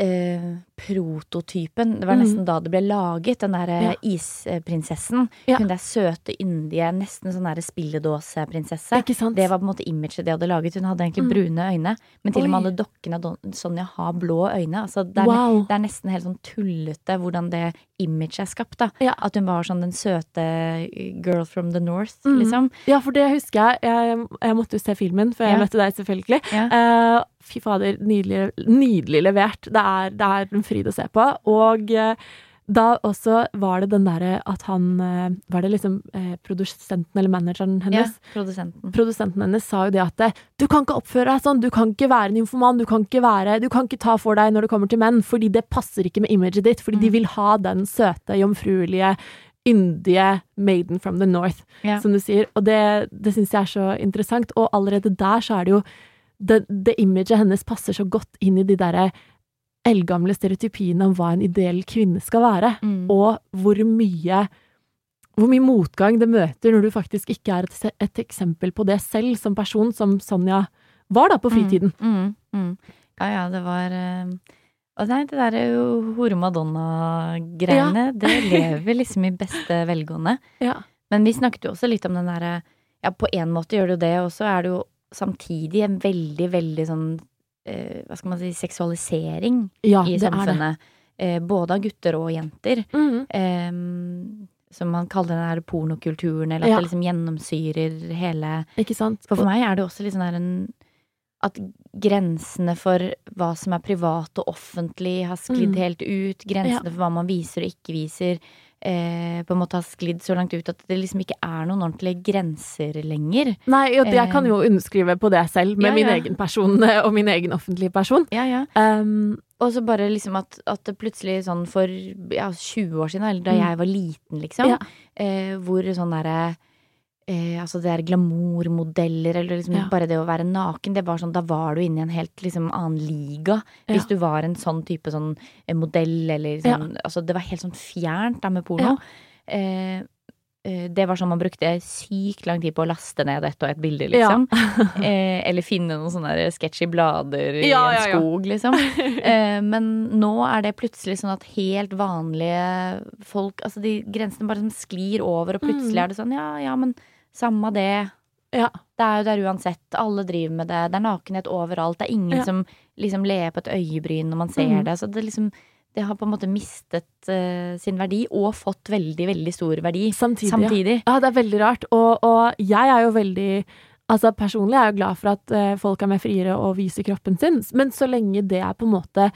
eh, prototypen. Det var nesten nesten da det ble laget, den derre Ja. isprinsessen. Ja. Hun der søte, yndige, nesten sånn derre spilledåseprinsesse. Det var på en måte imaget de hadde laget. Hun hadde egentlig Mm. brune øyne, men til og med Oi. alle dokkene av Sonja har blå øyne. Altså, det, er, Wow. det er nesten helt sånn tullete hvordan det imaget er skapt. da Ja. At hun var sånn den søte girl from the north, mm. liksom. Ja, for det husker jeg. Jeg, jeg måtte jo se filmen før jeg møtte deg, selvfølgelig. Eh, fy fader, nydelig, nydelig levert. Det er, det er en fryd å se på. Og eh, da også var det den derre at han eh, Var det liksom eh, produsenten eller manageren Ja, hennes? produsenten. Produsenten hennes sa jo det at eh, du kan ikke oppføre deg sånn, du kan ikke være en informant, du kan ikke være Du kan ikke ta for deg når det kommer til menn, fordi det passer ikke med imaget ditt, fordi de Mm. vil ha den søte, jomfruelige, yndige maiden from the north, Ja. som du sier. Og det, det syns jeg er så interessant. Og allerede der så er det jo Det, det imaget hennes passer så godt inn i de derre eldgamle stereotypiene om hva en ideell kvinne skal være, Mm. og hvor mye hvor mye motgang det møter når du faktisk ikke er et, et eksempel på det selv som person, som Sonja var da på fritiden. Mm, mm, mm. Ja, ja, det var eh, Og nei, det derre hore-madonna-greiene, det lever liksom i beste velgående. (laughs) Ja. Men vi snakket jo også litt om den derre Ja, på en måte gjør det jo det, og så er det jo samtidig en veldig, veldig sånn Hva skal man si seksualisering Ja, i samfunnet. Eh, både av gutter og jenter. Mm Eh, som man kaller den der pornokulturen, eller at Ja. det liksom gjennomsyrer hele Ikke sant? For for meg er det også litt sånn en At grensene for hva som er privat og offentlig, har sklidd Mm. helt ut. Grensene for hva man viser og ikke viser, eh, på en måte har sklidd så langt ut at det liksom ikke er noen ordentlige grenser lenger. Nei, jeg kan Eh, jo underskrive på det selv, med ja, min ja. egen person eh, (laughs) og min egen offentlige person. Ja, ja. Um, Og så bare liksom at, at det plutselig sånn for ja, 20 år siden, eller da Mm. jeg var liten, liksom, Ja. eh, hvor sånn derre Eh, altså det er glamourmodeller, eller liksom Ja. bare det å være naken. Det var sånn, Da var du inne i en helt liksom annen liga. Hvis Ja. du var en sånn type sånn eh, modell, eller sånn Altså det var helt sånn fjernt da med porno. Eh, eh, det var sånn man brukte sykt lang tid på å laste ned ett og ett bilde, liksom. (laughs) eh, eller finne noen sånne der sketchy blader i Ja, en ja, ja. skog, liksom. (laughs) Eh, men nå er det plutselig sånn at helt vanlige folk Altså de grensene bare som sklir over, og plutselig Mm. er det sånn ja, ja, men samme det. Ja. Det er jo der uansett. Alle driver med det. Det er nakenhet overalt. Det er ingen Ja. som liksom ler på et øyebryn når man ser Mm. det. Så det liksom Det har på en måte mistet uh, sin verdi, og fått veldig, veldig stor verdi samtidig. samtidig. Ja. det er veldig rart. Og, og jeg er jo veldig Altså Personlig er jeg jo glad for at uh, folk er mer friere og viser kroppen sin, men så lenge det er på en måte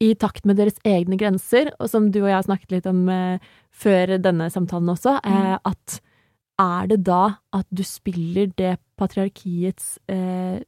i takt med deres egne grenser, og som du og jeg har snakket litt om uh, før denne samtalen også, Mm. at er det da at du spiller det patriarkiets eh,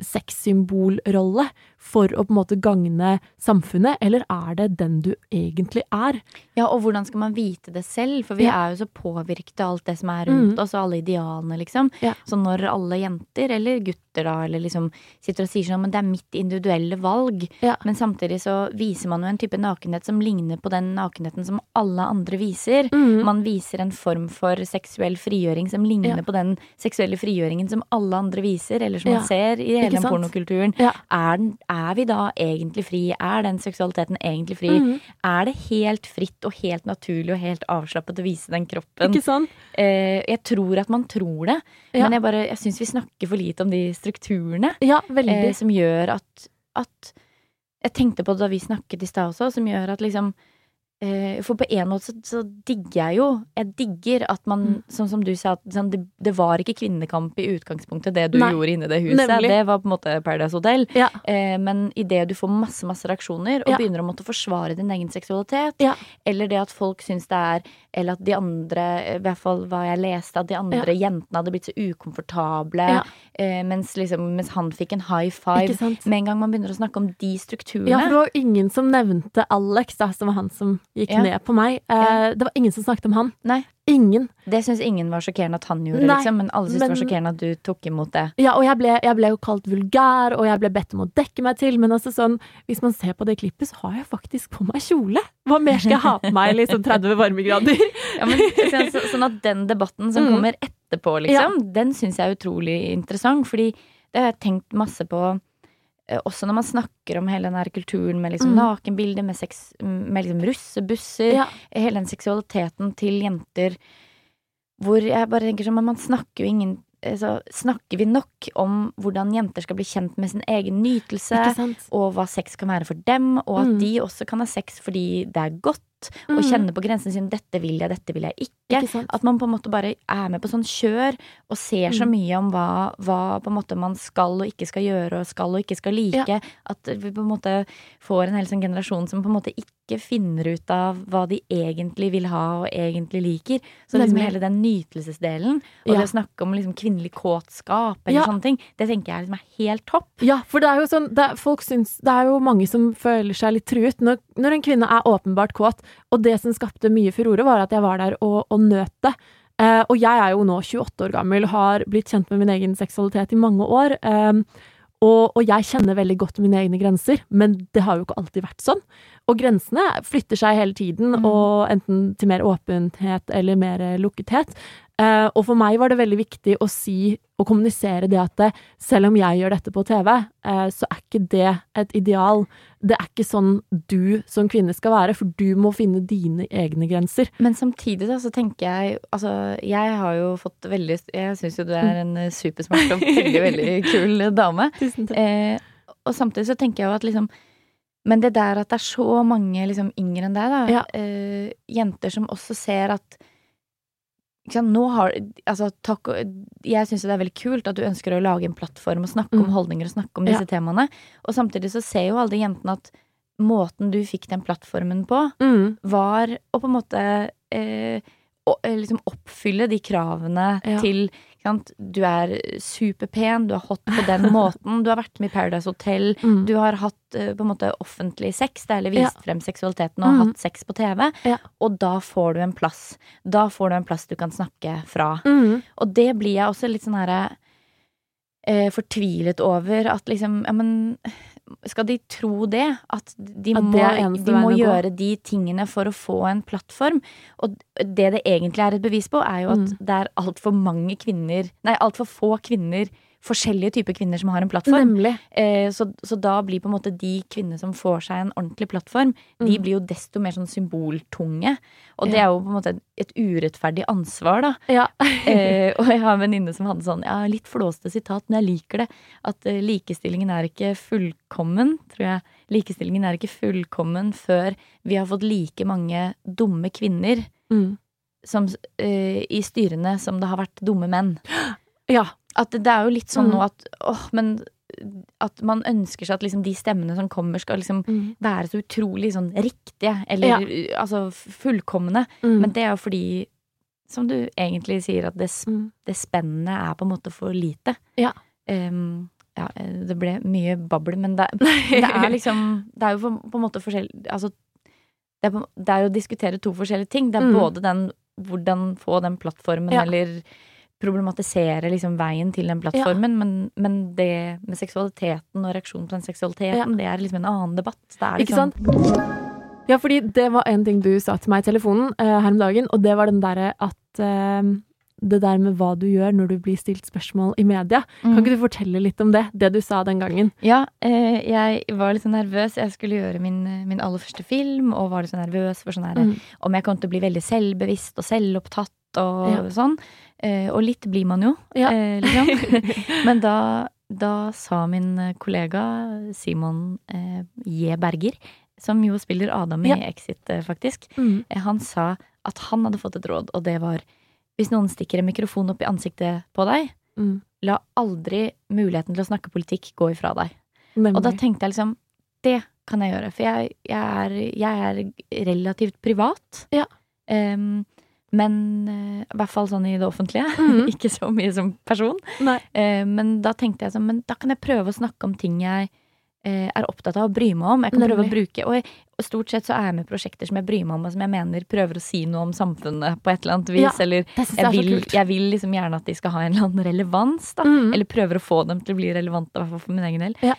sexsymbolrolle for å på en måte gagne samfunnet, eller er det den du egentlig er? Ja, og hvordan skal man vite det selv? For vi Ja. er jo så påvirket av alt det som er rundt Mm. oss, og alle idealene, liksom. Ja. Så når alle jenter, eller gutter da, eller liksom sitter og sier sånn, men det er mitt individuelle valg, Ja. men samtidig så viser man jo en type nakenhet som ligner på den nakenheten som alle andre viser. Mm. Man viser en form for seksuell frigjøring som ligner på den seksuelle frigjøringen som alle andre viser, eller som man ser i hele den pornokulturen. Er, den, er vi da egentlig fri? Er den seksualiteten egentlig fri? Mm. Er det helt fritt og helt naturlig og helt avslappet å vise den kroppen? Ikke sånn? Eh, jeg tror at man tror det, Ja. men jeg, bare, jeg syns vi snakker for lite om de strukturene Ja, eh, som gjør at, at Jeg tenkte på det da vi snakket i stad også, som gjør at liksom For på en måte så, så digger jeg jo Jeg digger at man, Mm. sånn som du sa, sånn, det, det var ikke kvinnekamp i utgangspunktet, det du Nei, gjorde i det huset. nemlig. Det var på en måte Paradise Hotel. Ja. Eh, men idet du får masse masse reaksjoner og Ja. begynner å måtte forsvare din egen seksualitet, Ja. eller det at folk syns det er Eller at de andre, i hvert fall hva jeg leste, at de andre jentene hadde blitt så ukomfortable, eh, mens, liksom, mens han fikk en high five. Med en gang man begynner å snakke om de strukturene. Ja, for det var ingen som nevnte Alex, da, som var han som gikk Ja. ned på meg. Eh, Det var ingen som snakket om han. Nei. Ingen. Det syns ingen var sjokkerende at han gjorde, Nei, liksom, men alle syntes det var sjokkerende at du tok imot det. Ja, og jeg ble, jeg ble jo kalt vulgær, og jeg ble bedt om å dekke meg til, men altså sånn, hvis man ser på det klippet, så har jeg faktisk på meg kjole. Hva mer skal jeg ha på meg liksom (laughs) 30 varmegrader? Ja, men, sånn, så, sånn at den debatten som Mm. kommer etterpå, liksom, den syns jeg er utrolig interessant. Fordi det har jeg tenkt masse på også når man snakker om hele den kulturen med liksom Mm. nakenbilder, med, sex, med liksom russebusser, Ja. hele den seksualiteten til jenter hvor jeg bare tenker sånn, man snakker jo ingen altså, Snakker vi nok om hvordan jenter skal bli kjent med sin egen nytelse? Og hva sex kan være for dem, og at Mm. de også kan ha sex fordi det er godt, og Mm. kjenne på grensene sine 'dette vil jeg, dette vil jeg ikke'. Ikke? At man på en måte bare er med på sånn kjør og ser så Mm. mye om hva, hva på en måte man skal og ikke skal gjøre, og skal og ikke skal like. At vi på en måte får en hel sånn generasjon som på en måte ikke ikke finner ut av hva de egentlig vil ha og egentlig liker. Så liksom hele den nytelsesdelen, og Ja. det å snakke om liksom kvinnelig kåtskap eller Ja. sånne ting, det tenker jeg liksom er helt topp. Ja, for det er jo sånn det Folk syns Det er jo mange som føler seg litt truet når, når en kvinne er åpenbart kåt. Og det som skapte mye furore, var at jeg var der og, og nøt det. Eh, og jeg er jo nå 28 år gammel, har blitt kjent med min egen seksualitet i mange år. Eh, og, og jeg kjenner veldig godt mine egne grenser, men det har jo ikke alltid vært sånn. Og grensene flytter seg hele tiden, Mm. og enten til mer åpenhet eller mer lukkethet. Eh, og for meg var det veldig viktig å si og kommunisere det at det, selv om jeg gjør dette på TV, eh, så er ikke det et ideal. Det er ikke sånn du som kvinne skal være, for du må finne dine egne grenser. Men samtidig da, så tenker jeg Altså, jeg har jo fått veldig Jeg syns jo du er en eh, supersmart og veldig, veldig (laughs) kul dame. Tusen takk. Eh, og samtidig så tenker jeg jo at liksom Men det der at det er så mange liksom yngre enn deg, da. Ja. Eh, jenter som også ser at nå har Altså, takk Jeg syns det er veldig kult at du ønsker å lage en plattform og snakke om Mm. holdninger og snakke om disse temaene. Og samtidig så ser jo alle de jentene at måten du fikk den plattformen på, Mm. var å på en måte eh, å, eh, liksom oppfylle de kravene Ja. til? Du er superpen, du er hot på den (laughs) måten, du har vært med i Paradise Hotel, Mm. du har hatt eh, på en måte offentlig sex, det er- eller vist frem seksualiteten og Mm. hatt sex på TV, Ja. og da får du en plass. Da får du en plass du kan snakke fra. Mm. Og det blir jeg også litt sånn herre eh, fortvilet over at liksom Ja, men skal de tro det? At de At må, de må gjøre de tingene for å få en plattform. Og det det egentlig er et bevis på, er jo at Mm. det er altfor mange kvinner Nei, altfor få kvinner forskjellige typer kvinner som har en plattform. Eh, så, så da blir på en måte de kvinnene som får seg en ordentlig plattform, de Mm. blir jo desto mer sånn symboltunge. Og det er jo på en måte et urettferdig ansvar, da. Ja. (laughs) Eh, og jeg har en venninne som hadde sånn, ja, litt flåste sitat, men jeg liker det. At eh, likestillingen er ikke fullkommen, tror jeg. Likestillingen er ikke fullkommen før vi har fått like mange dumme kvinner Mm. som, eh, i styrene som det har vært dumme menn. (gasps) (gasps) ja. At det, er jo litt sånn Mm. nå at åh, men at man ønsker seg at liksom de stemmene som kommer, skal liksom Mm. være så utrolig sånn riktige, eller Ja. altså fullkomne. Mm. Men det er jo fordi, som du egentlig sier, at det, Mm. det spennet er på en måte for lite. Ja. Um, ja, det ble mye babbel, men det, (laughs) det er liksom Det er jo på, på en måte forskjellig Altså, det er, på, det er jo å diskutere to forskjellige ting. Det er Mm. både den hvordan få den plattformen, Ja. eller problematisere liksom veien til den plattformen, men, men det med seksualiteten og reaksjonen på den seksualiteten, det er liksom en annen debatt. Det er Ikke liksom, sant? Ja, fordi det var en ting du sa til meg i telefonen uh, her om dagen, og det var den derre at uh, Det der med hva du gjør når du blir stilt spørsmål i media. Kan Mm. ikke du fortelle litt om det? Det du sa den gangen. Ja, uh, jeg var litt sånn nervøs. Jeg skulle gjøre min, min aller første film, og var litt så nervøs for sånn her Mm. om jeg kom til å bli veldig selvbevisst og selvopptatt og Ja. sånn. Eh, og litt blir man jo, Ja. eh, liksom. (laughs) Men da, da sa min eh, kollega Simon J. Berger, som jo spiller Adam i. Exit, faktisk, Mm. han sa at han hadde fått et råd, og det var hvis noen stikker en mikrofon opp i ansiktet på deg, Mm. la aldri muligheten til å snakke politikk gå ifra deg. Nemlig. Og da tenkte jeg liksom Det kan jeg gjøre, for jeg, jeg, er, jeg er relativt privat. Ja. Em, men eh, i hvert fall sånn i det offentlige. (laughs) Mm. Ikke så mye som person. Eh, men da tenkte jeg sånn Men da kan jeg prøve å snakke om ting jeg uh, er opptatt av å bry meg om. Jeg kan prøve å bruke Og, jeg, og stort sett så er jeg med prosjekter som jeg bryr meg om, og som jeg mener prøver å si noe om samfunnet på et eller annet vis. Ja, Eller jeg vil, jeg vil liksom gjerne at de skal ha en eller annen relevans, da. Mm. Eller prøver å få dem til å bli relevante, i hvert fall for min egen del. Ja.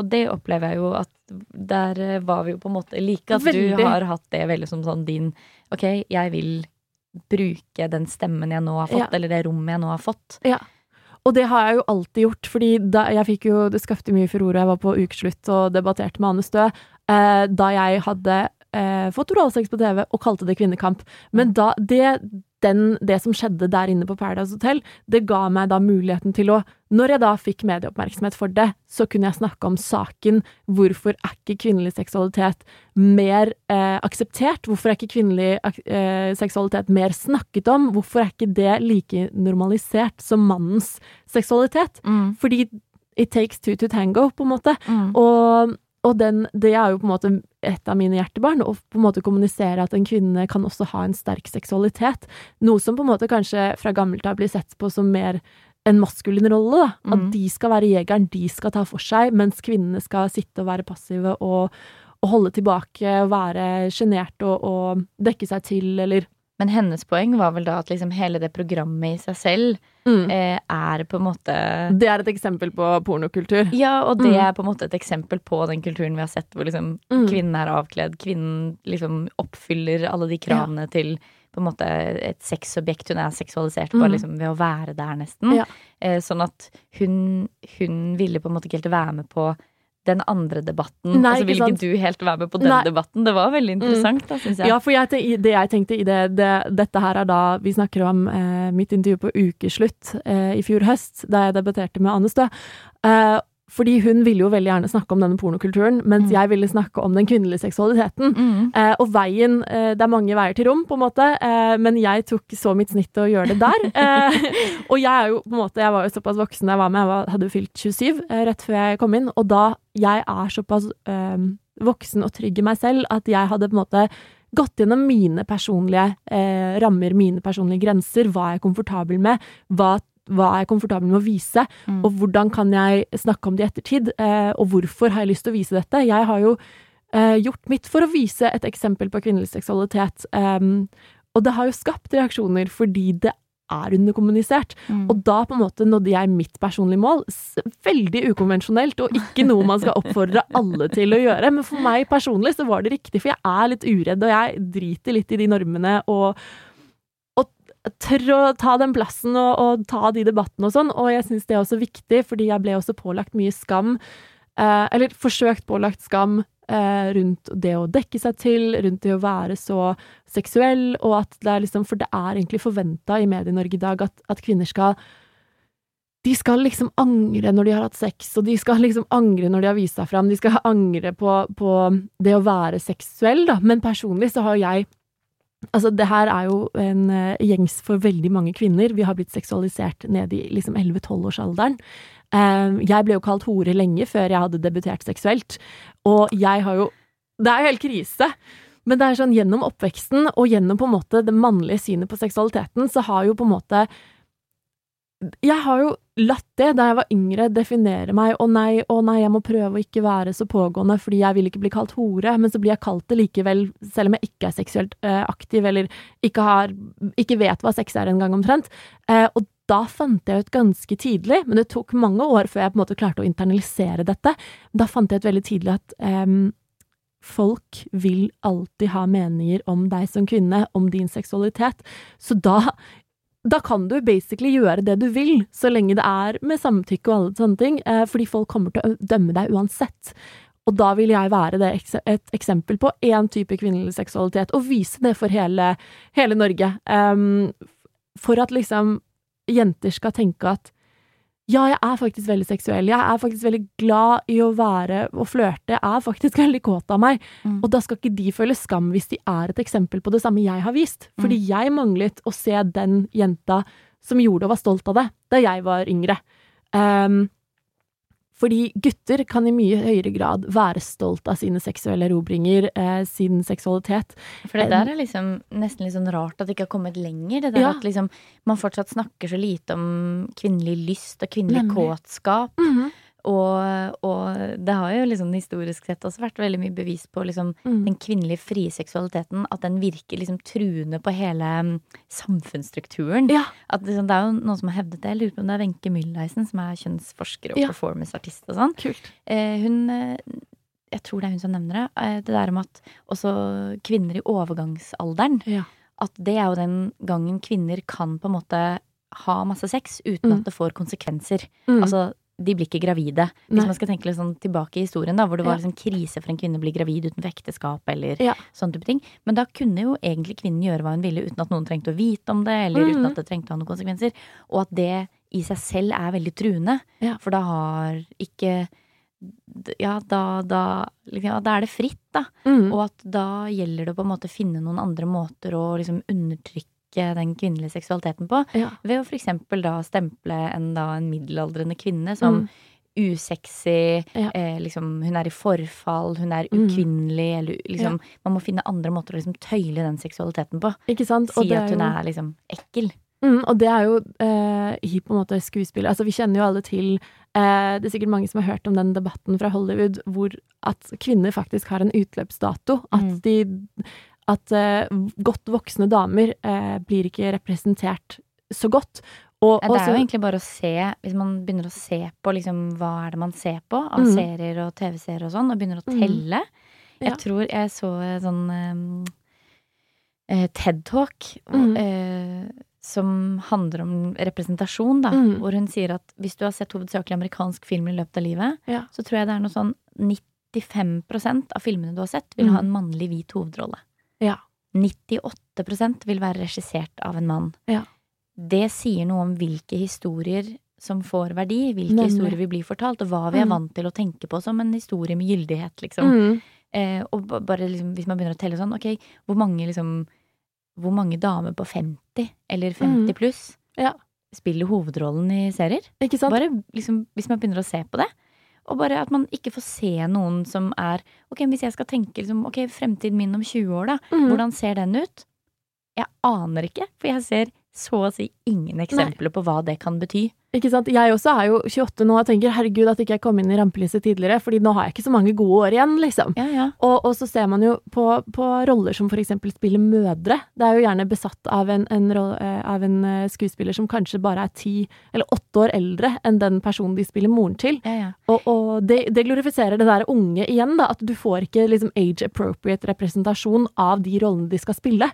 Og det opplever jeg jo at der var vi jo på en måte like. At Veldig. du har hatt det veldig som sånn din Ok, jeg vil bruke den stemmen jeg nå har fått, Ja. eller det rommet jeg nå har fått. Ja. Og det har jeg jo alltid gjort, fordi da jeg fikk jo Det skapte mye furore. Jeg var på ukeslutt og debatterte med Anne Stø eh, da jeg hadde eh, fått oralsex på TV og kalte det kvinnekamp. Men da det, den, det som skjedde der inne på Paradise Hotel, det ga meg da muligheten til å Når jeg da fikk medieoppmerksomhet for det, så kunne jeg snakke om saken. Hvorfor er ikke kvinnelig seksualitet mer eh, akseptert? Hvorfor er ikke kvinnelig eh, seksualitet mer snakket om? Hvorfor er ikke det like normalisert som mannens seksualitet? Mm. Fordi it takes two to tango, på en måte. Mm. Og, og den, det er jo på en måte et av mine hjertebarn, å på en måte kommunisere at en kvinne kan også ha en sterk seksualitet. Noe som på en måte kanskje fra gammelt av blir sett på som mer en maskulin rolle. da. At Mm. de skal være jegeren, de skal ta for seg, mens kvinnene skal sitte og være passive og, og holde tilbake være sjenerte og, og dekke seg til, eller Men hennes poeng var vel da at liksom hele det programmet i seg selv Mm. eh, er på en måte Det er et eksempel på pornokultur. Ja, og det Mm. er på en måte et eksempel på den kulturen vi har sett, hvor liksom Mm. kvinnen er avkledd, kvinnen liksom oppfyller alle de kravene til på en måte et sexobjekt. Hun er seksualisert bare Mm. liksom ved å være der, nesten. Ja. Eh, sånn at hun, hun ville på en måte ikke helt være med på den andre debatten. Nei, altså, vil ikke ikke du helt være med på den Nei. debatten. Det var veldig interessant, da, syns jeg. Ja, for jeg, det jeg tenkte i det, det Dette her er da Vi snakker om eh, mitt intervju på ukeslutt eh, i fjor høst, da jeg debatterte med Anne Stø. Eh, fordi hun ville jo veldig gjerne snakke om denne pornokulturen, mens Mm. jeg ville snakke om den kvinnelige seksualiteten. Mm. Eh, og veien eh, Det er mange veier til rom, på en måte, eh, men jeg tok så mitt snitt til å gjøre det der. (laughs) Eh, og jeg er jo på en måte Jeg var jo såpass voksen da jeg var med, jeg var, hadde jo fylt 27 eh, rett før jeg kom inn, og da jeg er såpass eh, voksen og trygg i meg selv at jeg hadde på en måte gått gjennom mine personlige eh, rammer, mine personlige grenser, hva jeg er komfortabel med, hva, hva er jeg komfortabel med å vise, Mm. og hvordan kan jeg snakke om det i ettertid, eh, og hvorfor har jeg lyst til å vise dette? Jeg har jo eh, gjort mitt for å vise et eksempel på kvinnelig seksualitet, em, og det har jo skapt reaksjoner fordi det er underkommunisert. Mm. Og da på en måte nådde jeg mitt personlige mål. Veldig ukonvensjonelt, og ikke noe man skal oppfordre alle til å gjøre. Men for meg personlig så var det riktig, for jeg er litt uredd, og jeg driter litt i de normene og tør å ta den plassen og, og ta de debattene og sånn. Og jeg syns det er også viktig, fordi jeg ble også pålagt mye skam. Eh, eller forsøkt pålagt skam eh, rundt det å dekke seg til, rundt det å være så seksuell, og at det er liksom For det er egentlig forventa i Medie-Norge i dag at, at kvinner skal de skal liksom angre når de har hatt sex, og de skal liksom angre når de har vist seg fram. De skal angre på, på det å være seksuell, da. Men personlig så har jeg Altså, det her er jo en eh, gjengs for veldig mange kvinner. Vi har blitt seksualisert ned i liksom 11-12-årsalderen. Eh, jeg ble jo kalt hore lenge før jeg hadde debutert seksuelt, og jeg har jo Det er jo helt krise. Men det er sånn gjennom oppveksten og gjennom på en måte det mannlige synet på seksualiteten, så har jo på en måte Jeg har jo latt det, da jeg var yngre, definere meg. Å nei, å nei, jeg må prøve å ikke være så pågående fordi jeg vil ikke bli kalt hore. Men så blir jeg kalt det likevel, selv om jeg ikke er seksuelt uh, aktiv eller ikke, har, ikke vet hva sex er engang omtrent. Uh, og da fant jeg ut ganske tidlig, men det tok mange år før jeg på en måte klarte å internalisere dette, da fant jeg ut veldig tidlig at um, folk vil alltid ha meninger om deg som kvinne, om din seksualitet. Så da da kan du basically gjøre det du vil, så lenge det er med samtykke og alle sånne ting, eh, fordi folk kommer til å dømme deg uansett. Og da vil jeg være det et eksempel på én type kvinnelig seksualitet, og vise det for hele, hele Norge. Um, for at liksom jenter skal tenke at ja, jeg er faktisk veldig seksuell, jeg er faktisk veldig glad i å være og flørte, jeg er faktisk (laughs) veldig kåt av meg. Mm. Og da skal ikke de føle skam hvis de er et eksempel på det samme jeg har vist. Fordi jeg manglet å se den jenta som gjorde og var stolt av det, da jeg var yngre. Ehm, fordi gutter kan i mye høyere grad være stolt av sine seksuelle erobringer, eh, sin seksualitet. For det der er liksom nesten litt sånn rart at det ikke har kommet lenger. Det der Ja. at liksom man fortsatt snakker så lite om kvinnelig lyst og kvinnelig Nemlig. kåtskap. Og, og det har jo liksom historisk sett også vært veldig mye bevis på liksom Mm. den kvinnelige frie seksualiteten. At den virker liksom truende på hele mm, samfunnsstrukturen. Ja. At liksom, det er jo noen som har hevdet det. Jeg lurer på om det er Wenche Mülleisen, som er kjønnsforsker og Ja. performanceartist og sånn. Kult. Eh, hun eh, Jeg tror det er hun som nevner det. Eh, det der om at også kvinner i overgangsalderen Ja. At det er jo den gangen kvinner kan på en måte ha masse sex uten Mm. at det får konsekvenser. Mm. Altså, de blir ikke gravide. Hvis Nei. man skal tenke litt sånn tilbake i historien, da, hvor det var liksom krise for en kvinne å bli gravid utenfor ekteskap, eller Ja. sånne type ting. Men da kunne jo egentlig kvinnen gjøre hva hun ville uten at noen trengte å vite om det, eller uten Mhm. at det trengte å ha noen konsekvenser. Og at det i seg selv er veldig truende. Ja. For da har ikke Ja, da, da, liksom, ja, da er det fritt, da. Mm. Og at da gjelder det å på en måte finne noen andre måter å liksom undertrykke den kvinnelige seksualiteten på. Ja. Ved å eksempel da stemple en, da, en middelaldrende kvinne som Mm. usexy, Ja. eh, liksom hun er i forfall, hun er Mm. ukvinnelig, eller liksom Man må finne andre måter å liksom tøyle den seksualiteten på. Ikke sant? Si det at hun jo- er liksom ekkel. Mm, og det er jo eh, i på en måte skuespill Altså, vi kjenner jo alle til eh, Det er sikkert mange som har hørt om den debatten fra Hollywood hvor at kvinner faktisk har en utløpsdato. At Mm. de At eh, godt voksne damer eh, blir ikke representert så godt. Og, Ja, det er jo egentlig bare å se, hvis man begynner å se på liksom hva er det man ser på av Mm. serier og TV-serier og sånn, og begynner å Mm. telle. Jeg Ja. tror jeg så sånn eh, TED-talk Mm. eh, som handler om representasjon, da. Mm. Hvor hun sier at hvis du har sett hovedsakelig amerikansk film i løpet av livet, Ja. så tror jeg det er noe sånn 95% av filmene du har sett, vil Mm. ha en mannlig hvit hovedrolle. Ja. 98% vil være regissert av en mann. Ja. Det sier noe om hvilke historier som får verdi, hvilke Nemlig. historier vi blir fortalt, og hva vi er Mm. vant til å tenke på som en historie med gyldighet, liksom. Mm. Eh, og bare liksom, hvis man begynner å telle sånn, ok, hvor mange liksom Hvor mange damer på 50, eller 50 Mm. pluss, Ja. spiller hovedrollen i serier? Bare liksom, hvis man begynner å se på det. Og bare at man ikke får se noen som er Ok, hvis jeg skal tenke liksom, ok, fremtiden min om 20 år, da. Mm. Hvordan ser den ut? Jeg aner ikke, for jeg ser så å si ingen eksempler på hva det kan bety. Ikke sant? Jeg også er jo 28 nå og tenker herregud at ikke jeg kom inn i rampelyset tidligere, fordi nå har jeg ikke så mange gode år igjen, liksom. Ja, ja. Og, og så ser man jo på, på roller som for eksempel spiller mødre. Det er jo gjerne besatt av en, en, eh, av en eh, skuespiller som kanskje bare er ti eller åtte år eldre enn den personen de spiller moren til. ja, ja. Og, og det, det glorifiserer det der unge igjen, da. At du får ikke liksom age appropriate representasjon av de rollene de skal spille.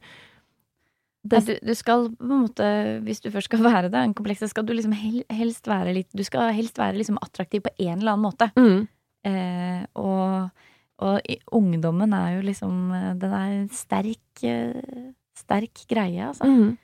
Nei, Du, du skal på en måte, hvis du først skal (laughs) være det, en kompleks, så skal du liksom hel, helst være litt Du skal helst være liksom attraktiv på en eller annen måte. Mm. Eh, og, og i, ungdommen er jo liksom eh, Den er en sterk, eh, sterk greie, altså. Mm.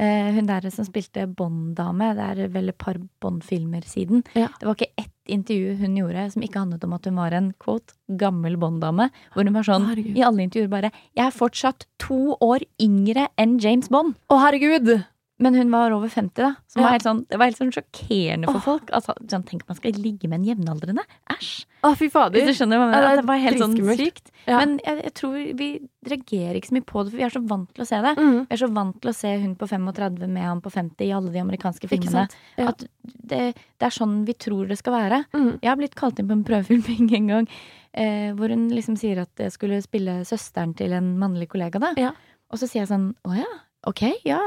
Eh, hun der som spilte Bond-dame, det er vel et par Bond-filmer siden. Ja. Det var ikke ett intervju hun gjorde som ikke handlet om at hun var en quote, gammel Bond-dame. Hvor hun var sånn Herregud. i alle intervjuer bare 'Jeg er fortsatt to år yngre enn James Bond'. Å, herregud! Men hun var over 50, da. Som Ja. var helt sånn, det var helt sånn sjokkerende for Åh. folk. Altså, sånn, tenk man skal ligge med en jevnaldrende. Æsj! Å, fy fader. Hvis du skjønner hva jeg mener. det var helt sånn sykt. Ja. Men jeg, jeg tror vi reagerer ikke så mye på det, for vi er så vant til å se det. Mm. Vi er så vant til å se hun på 35 med han på 50 i alle de amerikanske filmene. Ja. At det, det er sånn vi tror det skal være. Mm. Jeg har blitt kalt inn på en prøvefilming (laughs) en gang, eh, hvor hun liksom sier at jeg skulle spille søsteren til en mannlig kollega, da. Ja. Og så sier jeg sånn å ja, ok, ja,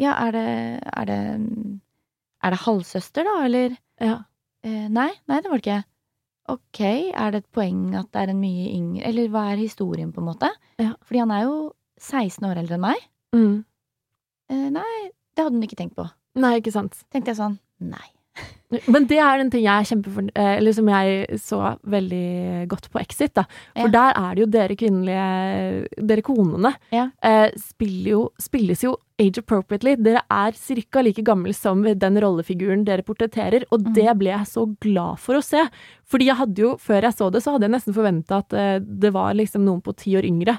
ja, er det, er det Er det halvsøster, da, eller? Ja. Eh, nei, nei, det var det ikke. Ok, er det et poeng at det er en mye yngre Eller hva er historien, på en måte? Ja. Fordi han er jo 16 år eldre enn meg. Mm. Eh, nei, det hadde hun ikke tenkt på. Nei, ikke sant. Tenkte jeg sånn, nei. Men det er en ting jeg er kjempefor... eh, Eller som jeg så veldig godt på Exit, da. For Ja. der er det jo dere kvinnelige Dere konene Ja. eh, jo, spilles jo age appropriately. Dere er ca. like gammel som den rollefiguren dere portretterer, og Mm. det ble jeg så glad for å se. Fordi jeg hadde jo, før jeg så det, så hadde jeg nesten forventa at eh, det var liksom noen på ti år yngre.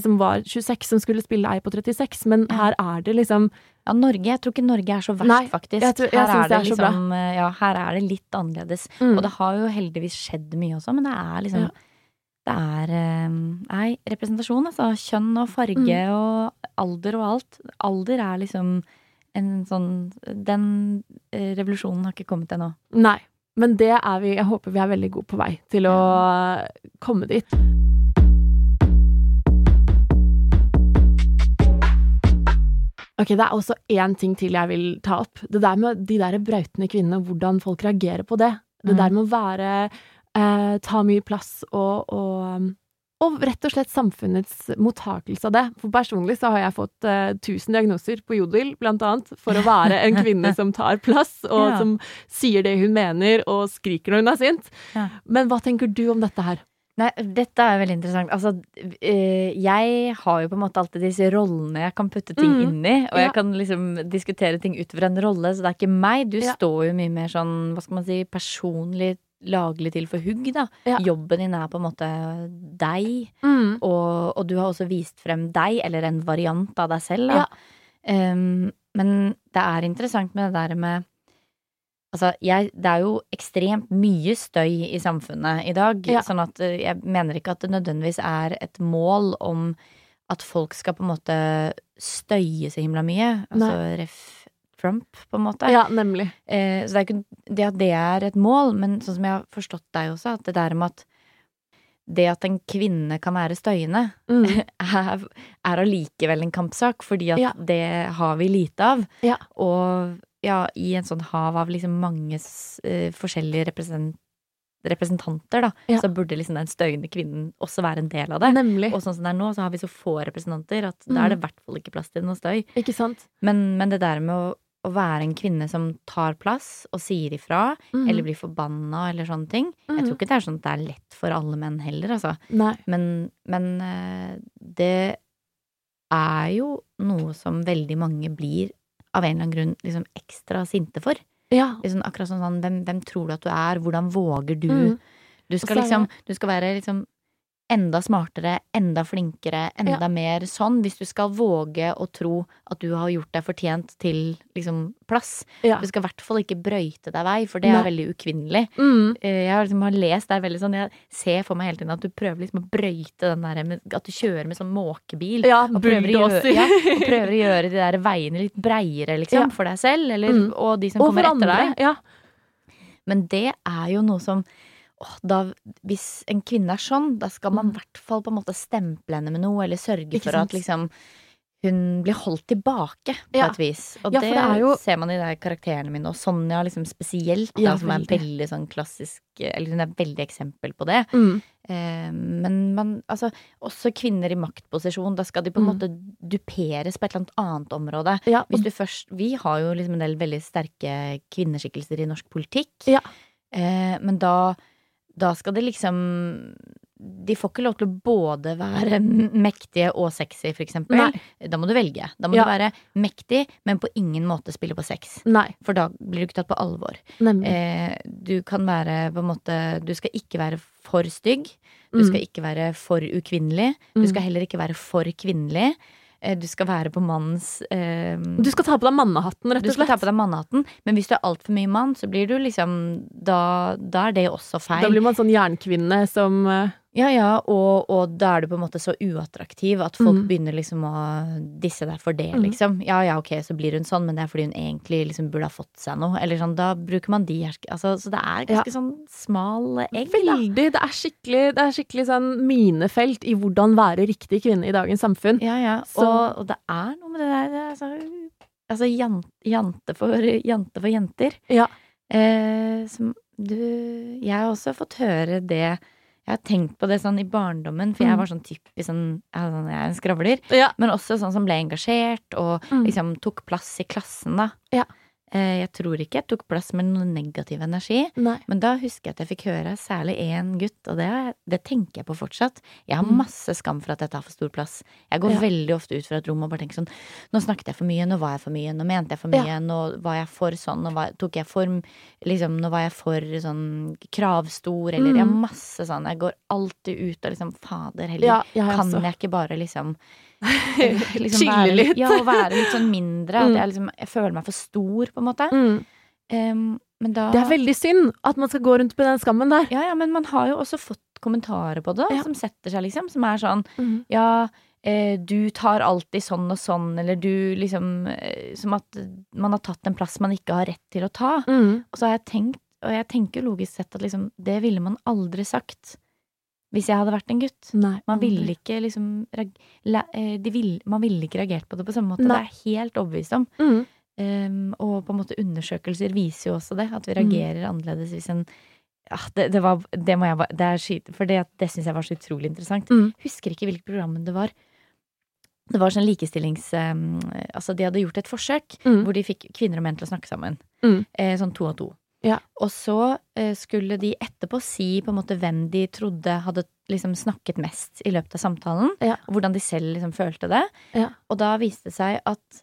Som var 26, som skulle spille ei på 36, men her er det liksom Ja, Norge, jeg tror ikke Norge er så verst, Nei, faktisk. jeg tror- jeg her er det det er liksom eh, Ja, her er det litt annerledes. mm, Og det har jo heldigvis skjedd mye også, men det er liksom Ja. Det er eh, Nei, representasjon, altså. Kjønn og farge Mm. og alder og alt. Alder er liksom en sånn Den eh, revolusjonen har ikke kommet ennå. Nei. Men det er vi Jeg håper vi er veldig gode på vei til å komme dit. Ok, Det er også én ting til jeg vil ta opp. Det der med de der brautende kvinnene, hvordan folk reagerer på det. Det Mm. der med å være eh, Ta mye plass og, og og rett og slett samfunnets mottakelse av det. For personlig så har jeg fått eh, 1000 diagnoser på Jodel, blant annet, for å være en kvinne (laughs) som tar plass, og Ja. som sier det hun mener, og skriker når hun er sint. Ja. Men hva tenker du om dette her? Nei, dette er veldig interessant. Altså, eh, jeg har jo på en måte alltid disse rollene jeg kan putte ting Mm. inn i. Og Ja. jeg kan liksom diskutere ting ut fra en rolle, så det er ikke meg. Du Ja. står jo mye mer sånn, hva skal man si, personlig laglig til for hugg, da. Ja. Jobben din er på en måte deg, og, og du har også vist frem deg, eller en variant av deg selv, da. Ja. Em, men det er interessant med det der med Altså, jeg, det er jo ekstremt mye støy i samfunnet i dag, Ja. sånn at eh, jeg mener ikke at det nødvendigvis er et mål om at folk skal på en måte støye så himla mye. Altså ref Trump, på en måte. Ja, nemlig. Eh, så det er ikke det at det er et mål, men sånn som jeg har forstått deg også, at det der med at det at en kvinne kan være støyende, Mm. (laughs) er allikevel en kampsak, fordi at Ja. det har vi lite av. Ja. Og ja, i en sånn hav av liksom mange eh, forskjellige represent representanter, da, Ja. så burde liksom den støyende kvinnen også være en del av det. Nemlig. Og sånn som det er nå, så har vi så få representanter at da Mm. er det i hvert fall ikke plass til noe støy. Ikke sant? Men, men det der med å, å være en kvinne som tar plass og sier ifra, mm. eller blir forbanna eller sånne ting Jeg Mhm. tror ikke det er sånn at det er lett for alle menn heller, altså. Nei. Men, men eh, det er jo noe som veldig mange blir av en eller annen grunn liksom ekstra sinte for. Ja. Liksom akkurat sånn, sånn hvem, hvem tror du at du er? Hvordan våger du? Mm. Du skal liksom Du skal være liksom enda smartere, enda flinkere, enda Ja. mer sånn. Hvis du skal våge å tro at du har gjort deg fortjent til liksom plass. Ja. Du skal i hvert fall ikke brøyte deg vei, for det er Nei. veldig ukvinnelig. Mm. Eh, Jeg har, liksom, har lest der veldig sånn Jeg ser for meg hele tiden at du prøver liksom å brøyte den der med, At du kjører med sånn måkebil. Ja, og prøver, gjøre, ja, og prøver å gjøre de der veiene litt breiere, liksom. For deg selv, eller, Mm. og de som Og kommer etter deg. Ja. Men det er jo noe som da, Hvis en kvinne er sånn, da skal man i hvert fall på en måte stemple henne med noe, eller sørge for at liksom hun blir holdt tilbake, på Ja. et vis. Og Ja, det, det jo- ser man i de karakterene mine, og Sonja liksom spesielt, da, Ja, som er veldig. sånn klassisk Eller hun er veldig eksempel på det. Mm. Eh, men man, altså, også kvinner i maktposisjon, da skal de på en Mm. måte duperes på et eller annet annet område. Ja. Hvis du først Vi har jo liksom en del veldig sterke kvinneskikkelser i norsk politikk. Ja. Eh, men da, da skal det liksom De får ikke lov til å både være mektige og sexy, for eksempel. Nei. Da må du velge. Da må Ja. du være mektig, men på ingen måte spille på sex. Nei. For da blir du ikke tatt på alvor. Eh, du kan være på en måte Du skal ikke være for stygg. Du skal ikke være for ukvinnelig. Du Mm. skal heller ikke være for kvinnelig. Eh, Du skal være på mannens eh, Du skal ta på deg mannehatten, rett og slett. du skal ta på deg mannehatten, men hvis du er altfor mye mann, så blir du liksom Da, da er det også feil. Da blir man sånn jernkvinne som eh, Ja, ja, og, og da er du på en måte så uattraktiv at folk mm. begynner liksom å disse deg for det, Mhm. liksom. Ja ja, ok, så blir hun sånn, men det er fordi hun egentlig liksom burde ha fått seg noe. Eller sånn, da bruker man de herske... Altså, så det er ganske sånn smal egg, da. Veldig. Det er skikkelig, det er skikkelig sånn minefelt i hvordan være riktig kvinne i dagens samfunn. Ja, ja. Så- Og, og det er noe med det der det er altså, altså jante, for, jante for jenter. Ja. Eh, som du Jeg har også fått høre det Jeg har tenkt på det sånn i barndommen, for jeg Mm. var sånn typisk sånn Jeg, er sånn- jeg er en skravler. Ja. Men også sånn som ble engasjert og Mm. liksom tok plass i klassen, da. Ja. Eh, jeg tror ikke jeg tok plass med noe negativ energi. Nei. Men da husker jeg at jeg fikk høre særlig én gutt, og det, det tenker jeg på fortsatt. Jeg har Mm. masse skam for at jeg tar for stor plass. Jeg går Ja. veldig ofte ut fra et rom og bare tenker sånn Nå snakket jeg for mye, nå var jeg for mye, nå mente jeg for mye, Ja. nå var jeg for sånn, nå var, tok jeg for liksom, Nå var jeg for sånn kravstor, eller Mm. Jeg har masse sånn. Jeg går alltid ut og liksom Fader heller, Ja, jeg kan jeg ikke bare liksom (laughs) liksom Chille litt. Ja, å være litt sånn mindre. At Mm. jeg liksom Jeg føler meg for stor, på en måte. Mm. Em, men da Det er veldig synd at man skal gå rundt med den skammen der. ja, ja, men man har jo også fått kommentarer på det, Ja. som setter seg, liksom. Som er sånn Mm. Ja, eh, du tar alltid sånn og sånn, eller du liksom eh, Som at man har tatt en plass man ikke har rett til å ta. Mm. Og så har jeg tenkt, og jeg tenker logisk sett at liksom Det ville man aldri sagt hvis jeg hadde vært en gutt. Nei. Man ville ikke liksom eh, de vil, Man ville ikke reagert på det på samme måte. Nei. Det er helt overbevist om. Mm. Um, og på en måte undersøkelser viser jo også det, at vi Mm. reagerer annerledes hvis en ja, det, det, var, det må jeg bare det er For det, det syns jeg var så utrolig interessant. Mm. Husker ikke hvilket program det var. Det var sånn likestillings... Um, altså, de hadde gjort et forsøk Mm. hvor de fikk kvinner og menn til å snakke sammen. Mm. Eh, sånn to og to. Ja. Og så eh, skulle de etterpå si på en måte hvem de trodde hadde liksom snakket mest i løpet av samtalen. Ja. Og hvordan de selv liksom følte det. Ja. Og da viste det seg at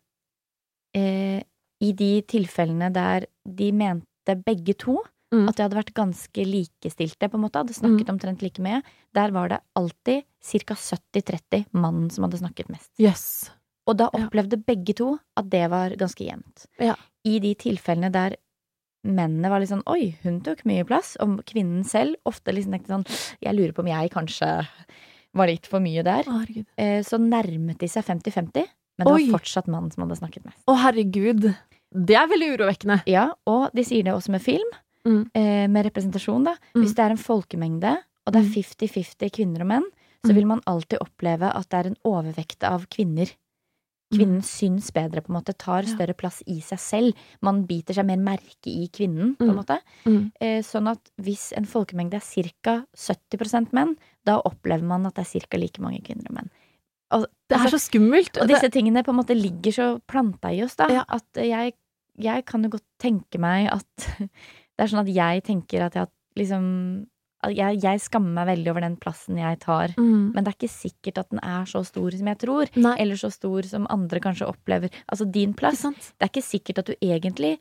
eh, i de tilfellene der de mente begge to Mm. at de hadde vært ganske likestilte, på en måte, hadde snakket Mm. omtrent like mye, der var det alltid ca. 70-30 mannen som hadde snakket mest. Yes. Og da Ja. opplevde begge to at det var ganske jevnt. Ja. I de tilfellene der mennene var litt sånn Oi, hun tok mye plass. Og kvinnen selv ofte liksom tenkte sånn Jeg lurer på om jeg kanskje var litt for mye der. Å. Eh, Så nærmet de seg 50-50, men det Oi. var fortsatt mannen som hadde snakket mest. Å, herregud. Det er veldig urovekkende. Ja, og de sier det også med film, Mm. eh, med representasjon, da. Mm. Hvis det er en folkemengde, og det er Mm. 50-50 kvinner og menn, så Mm. vil man alltid oppleve at det er en overvekt av kvinner. Kvinnen syns bedre, på en måte, tar Mm. Større plass i seg selv. Man biter seg mer merke i kvinnen, på en Mm. måte. Mm. Eh, sånn at hvis en folkemengde er ca. 70% menn, da opplever man at det er ca. like mange kvinner og menn. Og, Det er altså, så skummelt. og disse tingene på en måte ligger så planta i oss, da. Ja. At jeg, jeg kan jo godt tenke meg at (laughs) Det er sånn at jeg tenker at jeg har liksom jeg, jeg skammer meg veldig over den plassen jeg tar. Mm. Men det er ikke sikkert at den er så stor som jeg tror. Nei, Eller så stor som andre kanskje opplever. Altså din plass. Det er ikke sikkert at du egentlig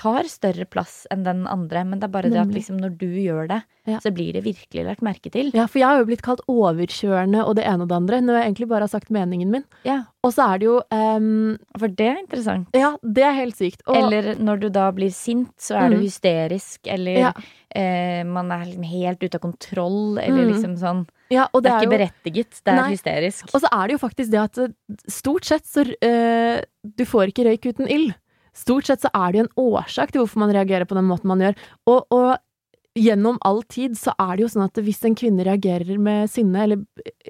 tar større plass enn den andre, men det er bare det at liksom når du gjør det, Ja. så blir det virkelig lagt merke til. Ja, for jeg har jo blitt kalt overkjørende og det ene og det andre, når jeg egentlig bare har sagt meningen min. Ja, Og så er det jo um, For det er interessant. Ja, det er helt sykt. Og, Eller når du da blir sint, så er du Mm. hysterisk, eller Ja. eh, man er liksom helt ute av kontroll, eller Mm. liksom sånn. ja, og Det det er er ikke jo berettiget, det er Nei. hysterisk. Og så er det jo faktisk det at eh, stort sett så uh, Du får ikke røyk uten ild. Stort sett så er det jo en årsak til hvorfor man reagerer på den måten man gjør. Og, og gjennom all tid så er det jo sånn at hvis en kvinne reagerer med sinne, eller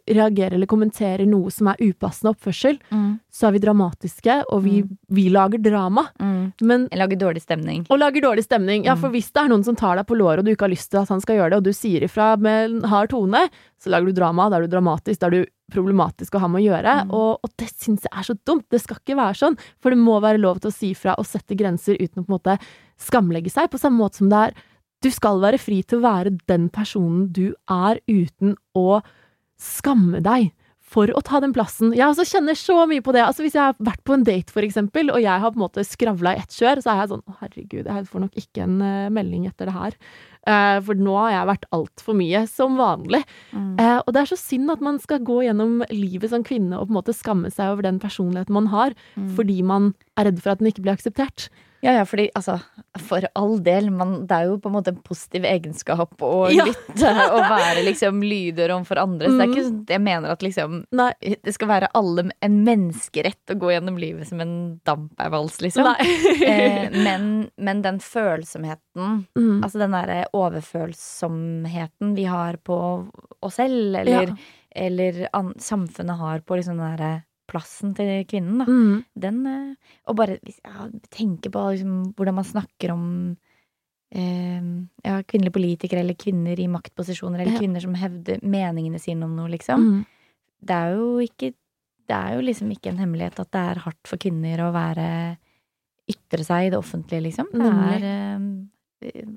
reagerer eller kommenterer noe som er upassende oppførsel, Mm. så er vi dramatiske, og vi, vi lager drama. Mm. Men lager dårlig stemning. og lager dårlig stemning. Ja, Mm. for hvis det er noen som tar deg på låret, og du ikke har lyst til at han skal gjøre det, og du sier ifra med en hard tone, så lager du drama, da er du dramatisk, da er du problematisk å ha med å gjøre. Mm. Og, og det syns jeg er så dumt. Det skal ikke være sånn. For det må være lov til å si fra og sette grenser uten å på en måte skamlegge seg, på samme måte som det er Du skal være fri til å være den personen du er, uten å skamme deg. For å ta den plassen. Jeg også kjenner så mye på det. Altså Hvis jeg har vært på en date, for eksempel, og jeg har på en måte skravla i ett kjør, så er jeg sånn Å, herregud, jeg får nok ikke en eh, melding etter det her. Eh, for nå har jeg vært altfor mye, som vanlig. Mm. Eh, og det er så synd at man skal gå gjennom livet som kvinne og på en måte skamme seg over den personligheten man har, Mm. fordi man er redd for at den ikke blir akseptert. Ja, ja, fordi altså, for all del, man, det er jo på en måte en positiv egenskap å (laughs) Ja. lytte og være liksom lydhør overfor andre. Så det er Mm. ikke sånn jeg mener at liksom Nei. det skal være alle en menneskerett å gå gjennom livet som en dampervals liksom. (laughs) Eh, (laughs) men, men den følsomheten, Mm. altså den derre overfølsomheten vi har på oss selv, eller, Ja. eller an, samfunnet har på liksom den derre plassen til kvinnen, da. Mm. Den eh, Og bare ja, tenke på liksom, hvordan man snakker om eh, ja, kvinnelige politikere eller kvinner i maktposisjoner, eller Ja. kvinner som hevder meningene sine om noe, liksom. Mm. Det er jo ikke Det er jo liksom ikke en hemmelighet at det er hardt for kvinner å være Ytre seg i det offentlige, liksom. Det er eh, eh,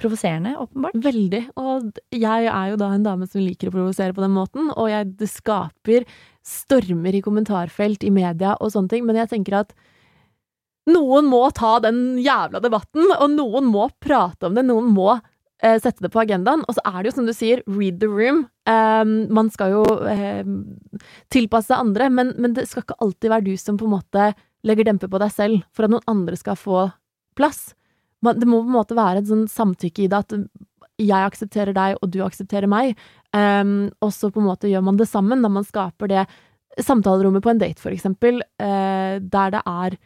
provoserende, åpenbart. Veldig. Og jeg er jo da en dame som liker å provosere på den måten, og jeg, det skaper stormer i kommentarfelt i media og sånne ting, men jeg tenker at noen må ta den jævla debatten, og noen må prate om det, noen må eh, sette det på agendaen. Og så er det jo som du sier, read the room. Eh, man skal jo eh, tilpasse seg andre, men, men det skal ikke alltid være du som på en måte legger demper på deg selv for at noen andre skal få plass. Det må på en måte være et sånn samtykke i det, at jeg aksepterer deg, og du aksepterer meg. Um, og så på en måte gjør man det sammen, da man skaper det samtalerommet på en date, for eksempel, uh, der det er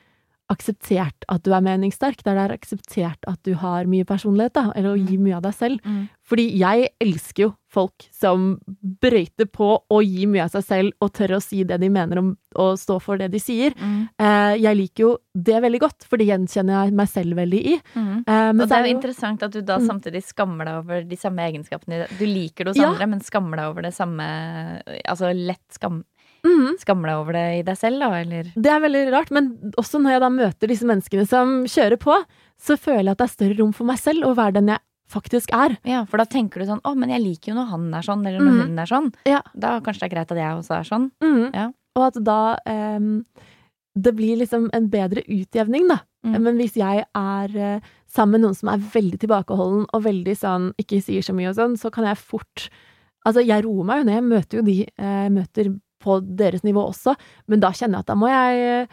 akseptert at du er meningssterk, der det er akseptert at du har mye personlighet, da, eller å gi mye av deg selv. Mm. Fordi jeg elsker jo folk som brøyter på å gi mye av seg selv og tør å si det de mener om å stå for det de sier. Mm. Eh, jeg liker jo det veldig godt, for det gjenkjenner jeg meg selv veldig i. Mm. Eh, men Og det er er jo interessant at du da Mm. samtidig skammer deg over de samme egenskapene. Du liker det hos Ja. andre, men skammer deg over det samme Altså lett skam, Mhm. Skamme deg over det i deg selv, da, eller? Det er veldig rart, men også når jeg da møter disse menneskene som kjører på, så føler jeg at det er større rom for meg selv å være den jeg faktisk er. Ja, for da tenker du sånn Å, men jeg liker jo når han er sånn, eller når mm. hun er sånn. Ja. Da kanskje det er greit at jeg også er sånn. Mm. Ja. Og at da um, det blir liksom en bedre utjevning, da. Mm. Men hvis jeg er eh, sammen med noen som er veldig tilbakeholden og veldig sånn ikke sier så mye og sånn, så kan jeg fort Altså, jeg roer meg jo ned, jeg møter jo de eh, jeg møter på deres nivå også, men da kjenner jeg at da må jeg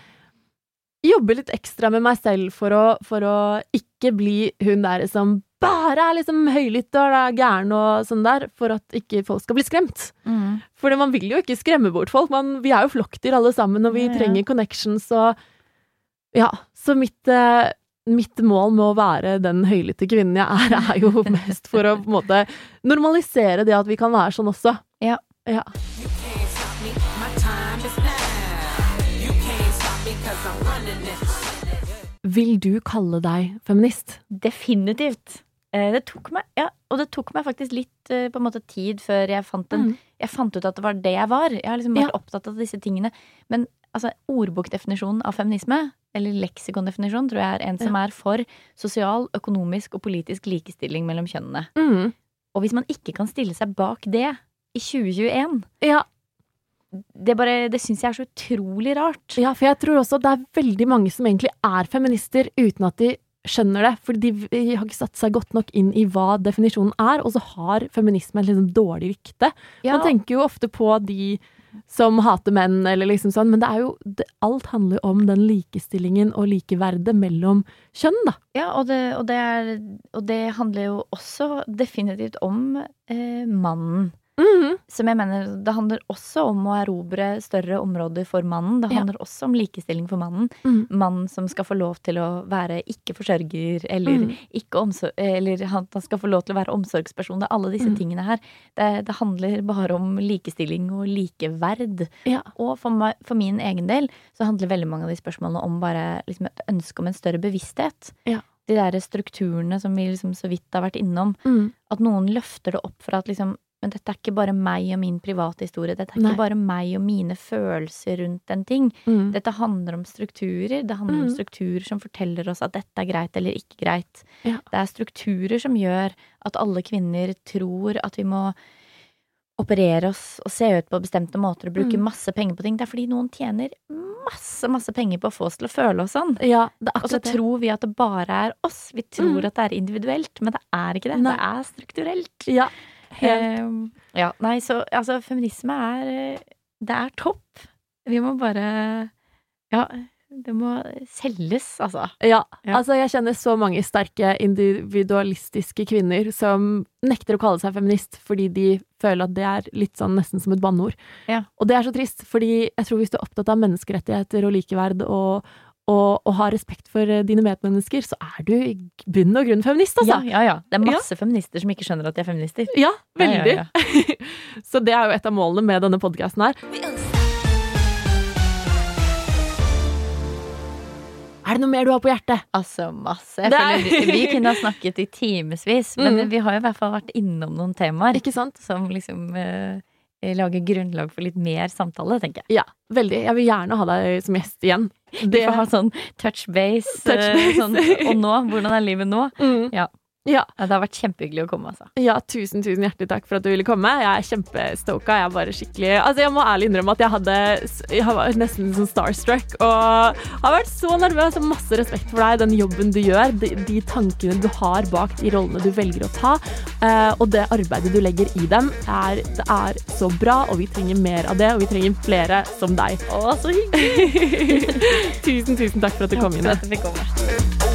jobbe litt ekstra med meg selv for å, for å ikke bli hun der som bare er liksom høylytt og er gæren og sånn der, for at ikke folk skal bli skremt. Mm. For man vil jo ikke skremme bort folk. Man, vi er jo flokkdyr alle sammen, og vi Ja, ja. trenger connections og Ja. Så mitt, eh, mitt mål med å være den høylytte kvinnen jeg er, er jo (laughs) mest for å på en måte normalisere det at vi kan være sånn også. Ja. ja. Vil du kalle deg feminist? Definitivt. Eh, Det tok meg, ja, og det tok meg faktisk litt eh, på en måte tid før jeg fant, en, Mm. jeg fant ut at det var det jeg var. Jeg har liksom vært Ja. opptatt av disse tingene. Men altså, ordbokdefinisjonen av feminisme, eller leksikondefinisjonen, tror jeg er en som er for sosial, økonomisk og politisk likestilling mellom kjønnene. Mm. Og hvis man ikke kan stille seg bak det i 2021, Ja, det, bare- det syns jeg er så utrolig rart. ja, for jeg tror også det er veldig mange som egentlig er feminister uten at de skjønner det. For de har ikke satt seg godt nok inn i hva definisjonen er, og så har feminisme et liksom dårlig rykte. Ja, Man tenker jo ofte på de som hater menn, eller liksom sånn, men det er jo det, Alt handler jo om den likestillingen og likeverdet mellom kjønn, da. Ja, og det, og det, er, og det handler jo også definitivt om eh, mannen. Mhm. Som jeg mener, det handler også om å erobre større områder for mannen. Det Ja. handler også om likestilling for mannen. Mm. Mannen som skal få lov til å være ikke forsørger, eller, Mm. ikke eller han skal få lov til å være omsorgsperson. Det er alle disse Mm. tingene her. Det, det handler bare om likestilling og likeverd. Ja. Og for, meg, for min egen del så handler veldig mange av de spørsmålene om bare liksom et ønske om en større bevissthet. Ja. De der strukturene som vi liksom så vidt har vært innom. Mm. At noen løfter det opp for at liksom Men dette er ikke bare meg og min private historie. Dette er Nei. ikke bare meg og mine følelser rundt en ting. Mm. Dette handler om strukturer. Det handler om Mm. strukturer som forteller oss at dette er greit eller ikke greit. Ja. Det er strukturer som gjør at alle kvinner tror at vi må operere oss og se ut på bestemte måter og bruke Mm. masse penger på ting. Det er fordi noen tjener masse, masse penger på å få oss til å føle oss sånn. Ja, Og så tror vi at det bare er oss. Vi tror Mm. at det er individuelt, men det er ikke det. Nei. Det er strukturelt. Ja, helt. Eh, ja, nei, så altså, feminisme er eh, Det er topp. Vi må bare Ja, det må selges, altså. Ja, Ja. altså jeg kjenner så mange sterke individualistiske kvinner som nekter å kalle seg feminist fordi de føler at det er litt sånn nesten som et banneord. Ja. Og det er så trist, fordi jeg tror hvis du er opptatt av menneskerettigheter og likeverd og, og, og har respekt for eh, dine medmennesker, så er du i bunn og grunn feminist, Ja, altså. ja, ja. Det er masse feminister som ikke skjønner at de er feminister. Ja, veldig. Ja, ja, (laughs) så det er jo et av målene med denne podkasten her. Er det noe mer du har på hjertet? Altså masse. Jeg føler vi, vi kunne ha snakket i timevis, men Mm. vi har jo i hvert fall vært innom noen temaer Ikke sant? som liksom uh, lager grunnlag for litt mer samtale, tenker jeg. Ja, veldig. Jeg vil gjerne ha deg som gjest igjen. Vi får ha sånn touch base. Touch eh, base. Sånn, og nå? Hvordan er livet nå? (laughs) Mm. Ja. Ja, Ja, det har vært kjempehyggelig å komme, altså. ja, tusen, tusen hjertelig takk for at du ville komme. Jeg er kjempestoka. Jeg er bare skikkelig Altså, jeg må ærlig innrømme at jeg hadde Jeg var nesten sånn starstruck og har vært så nervøs og masse respekt for deg, den jobben du gjør, de, de tankene du har bak de rollene du velger å ta, eh, og det arbeidet du legger i dem, er, det er så bra, og vi trenger mer av det, og vi trenger flere som deg. Å, så hyggelig! (laughs) tusen, tusen takk for at du kom, inn. Takk for at du fikk komme.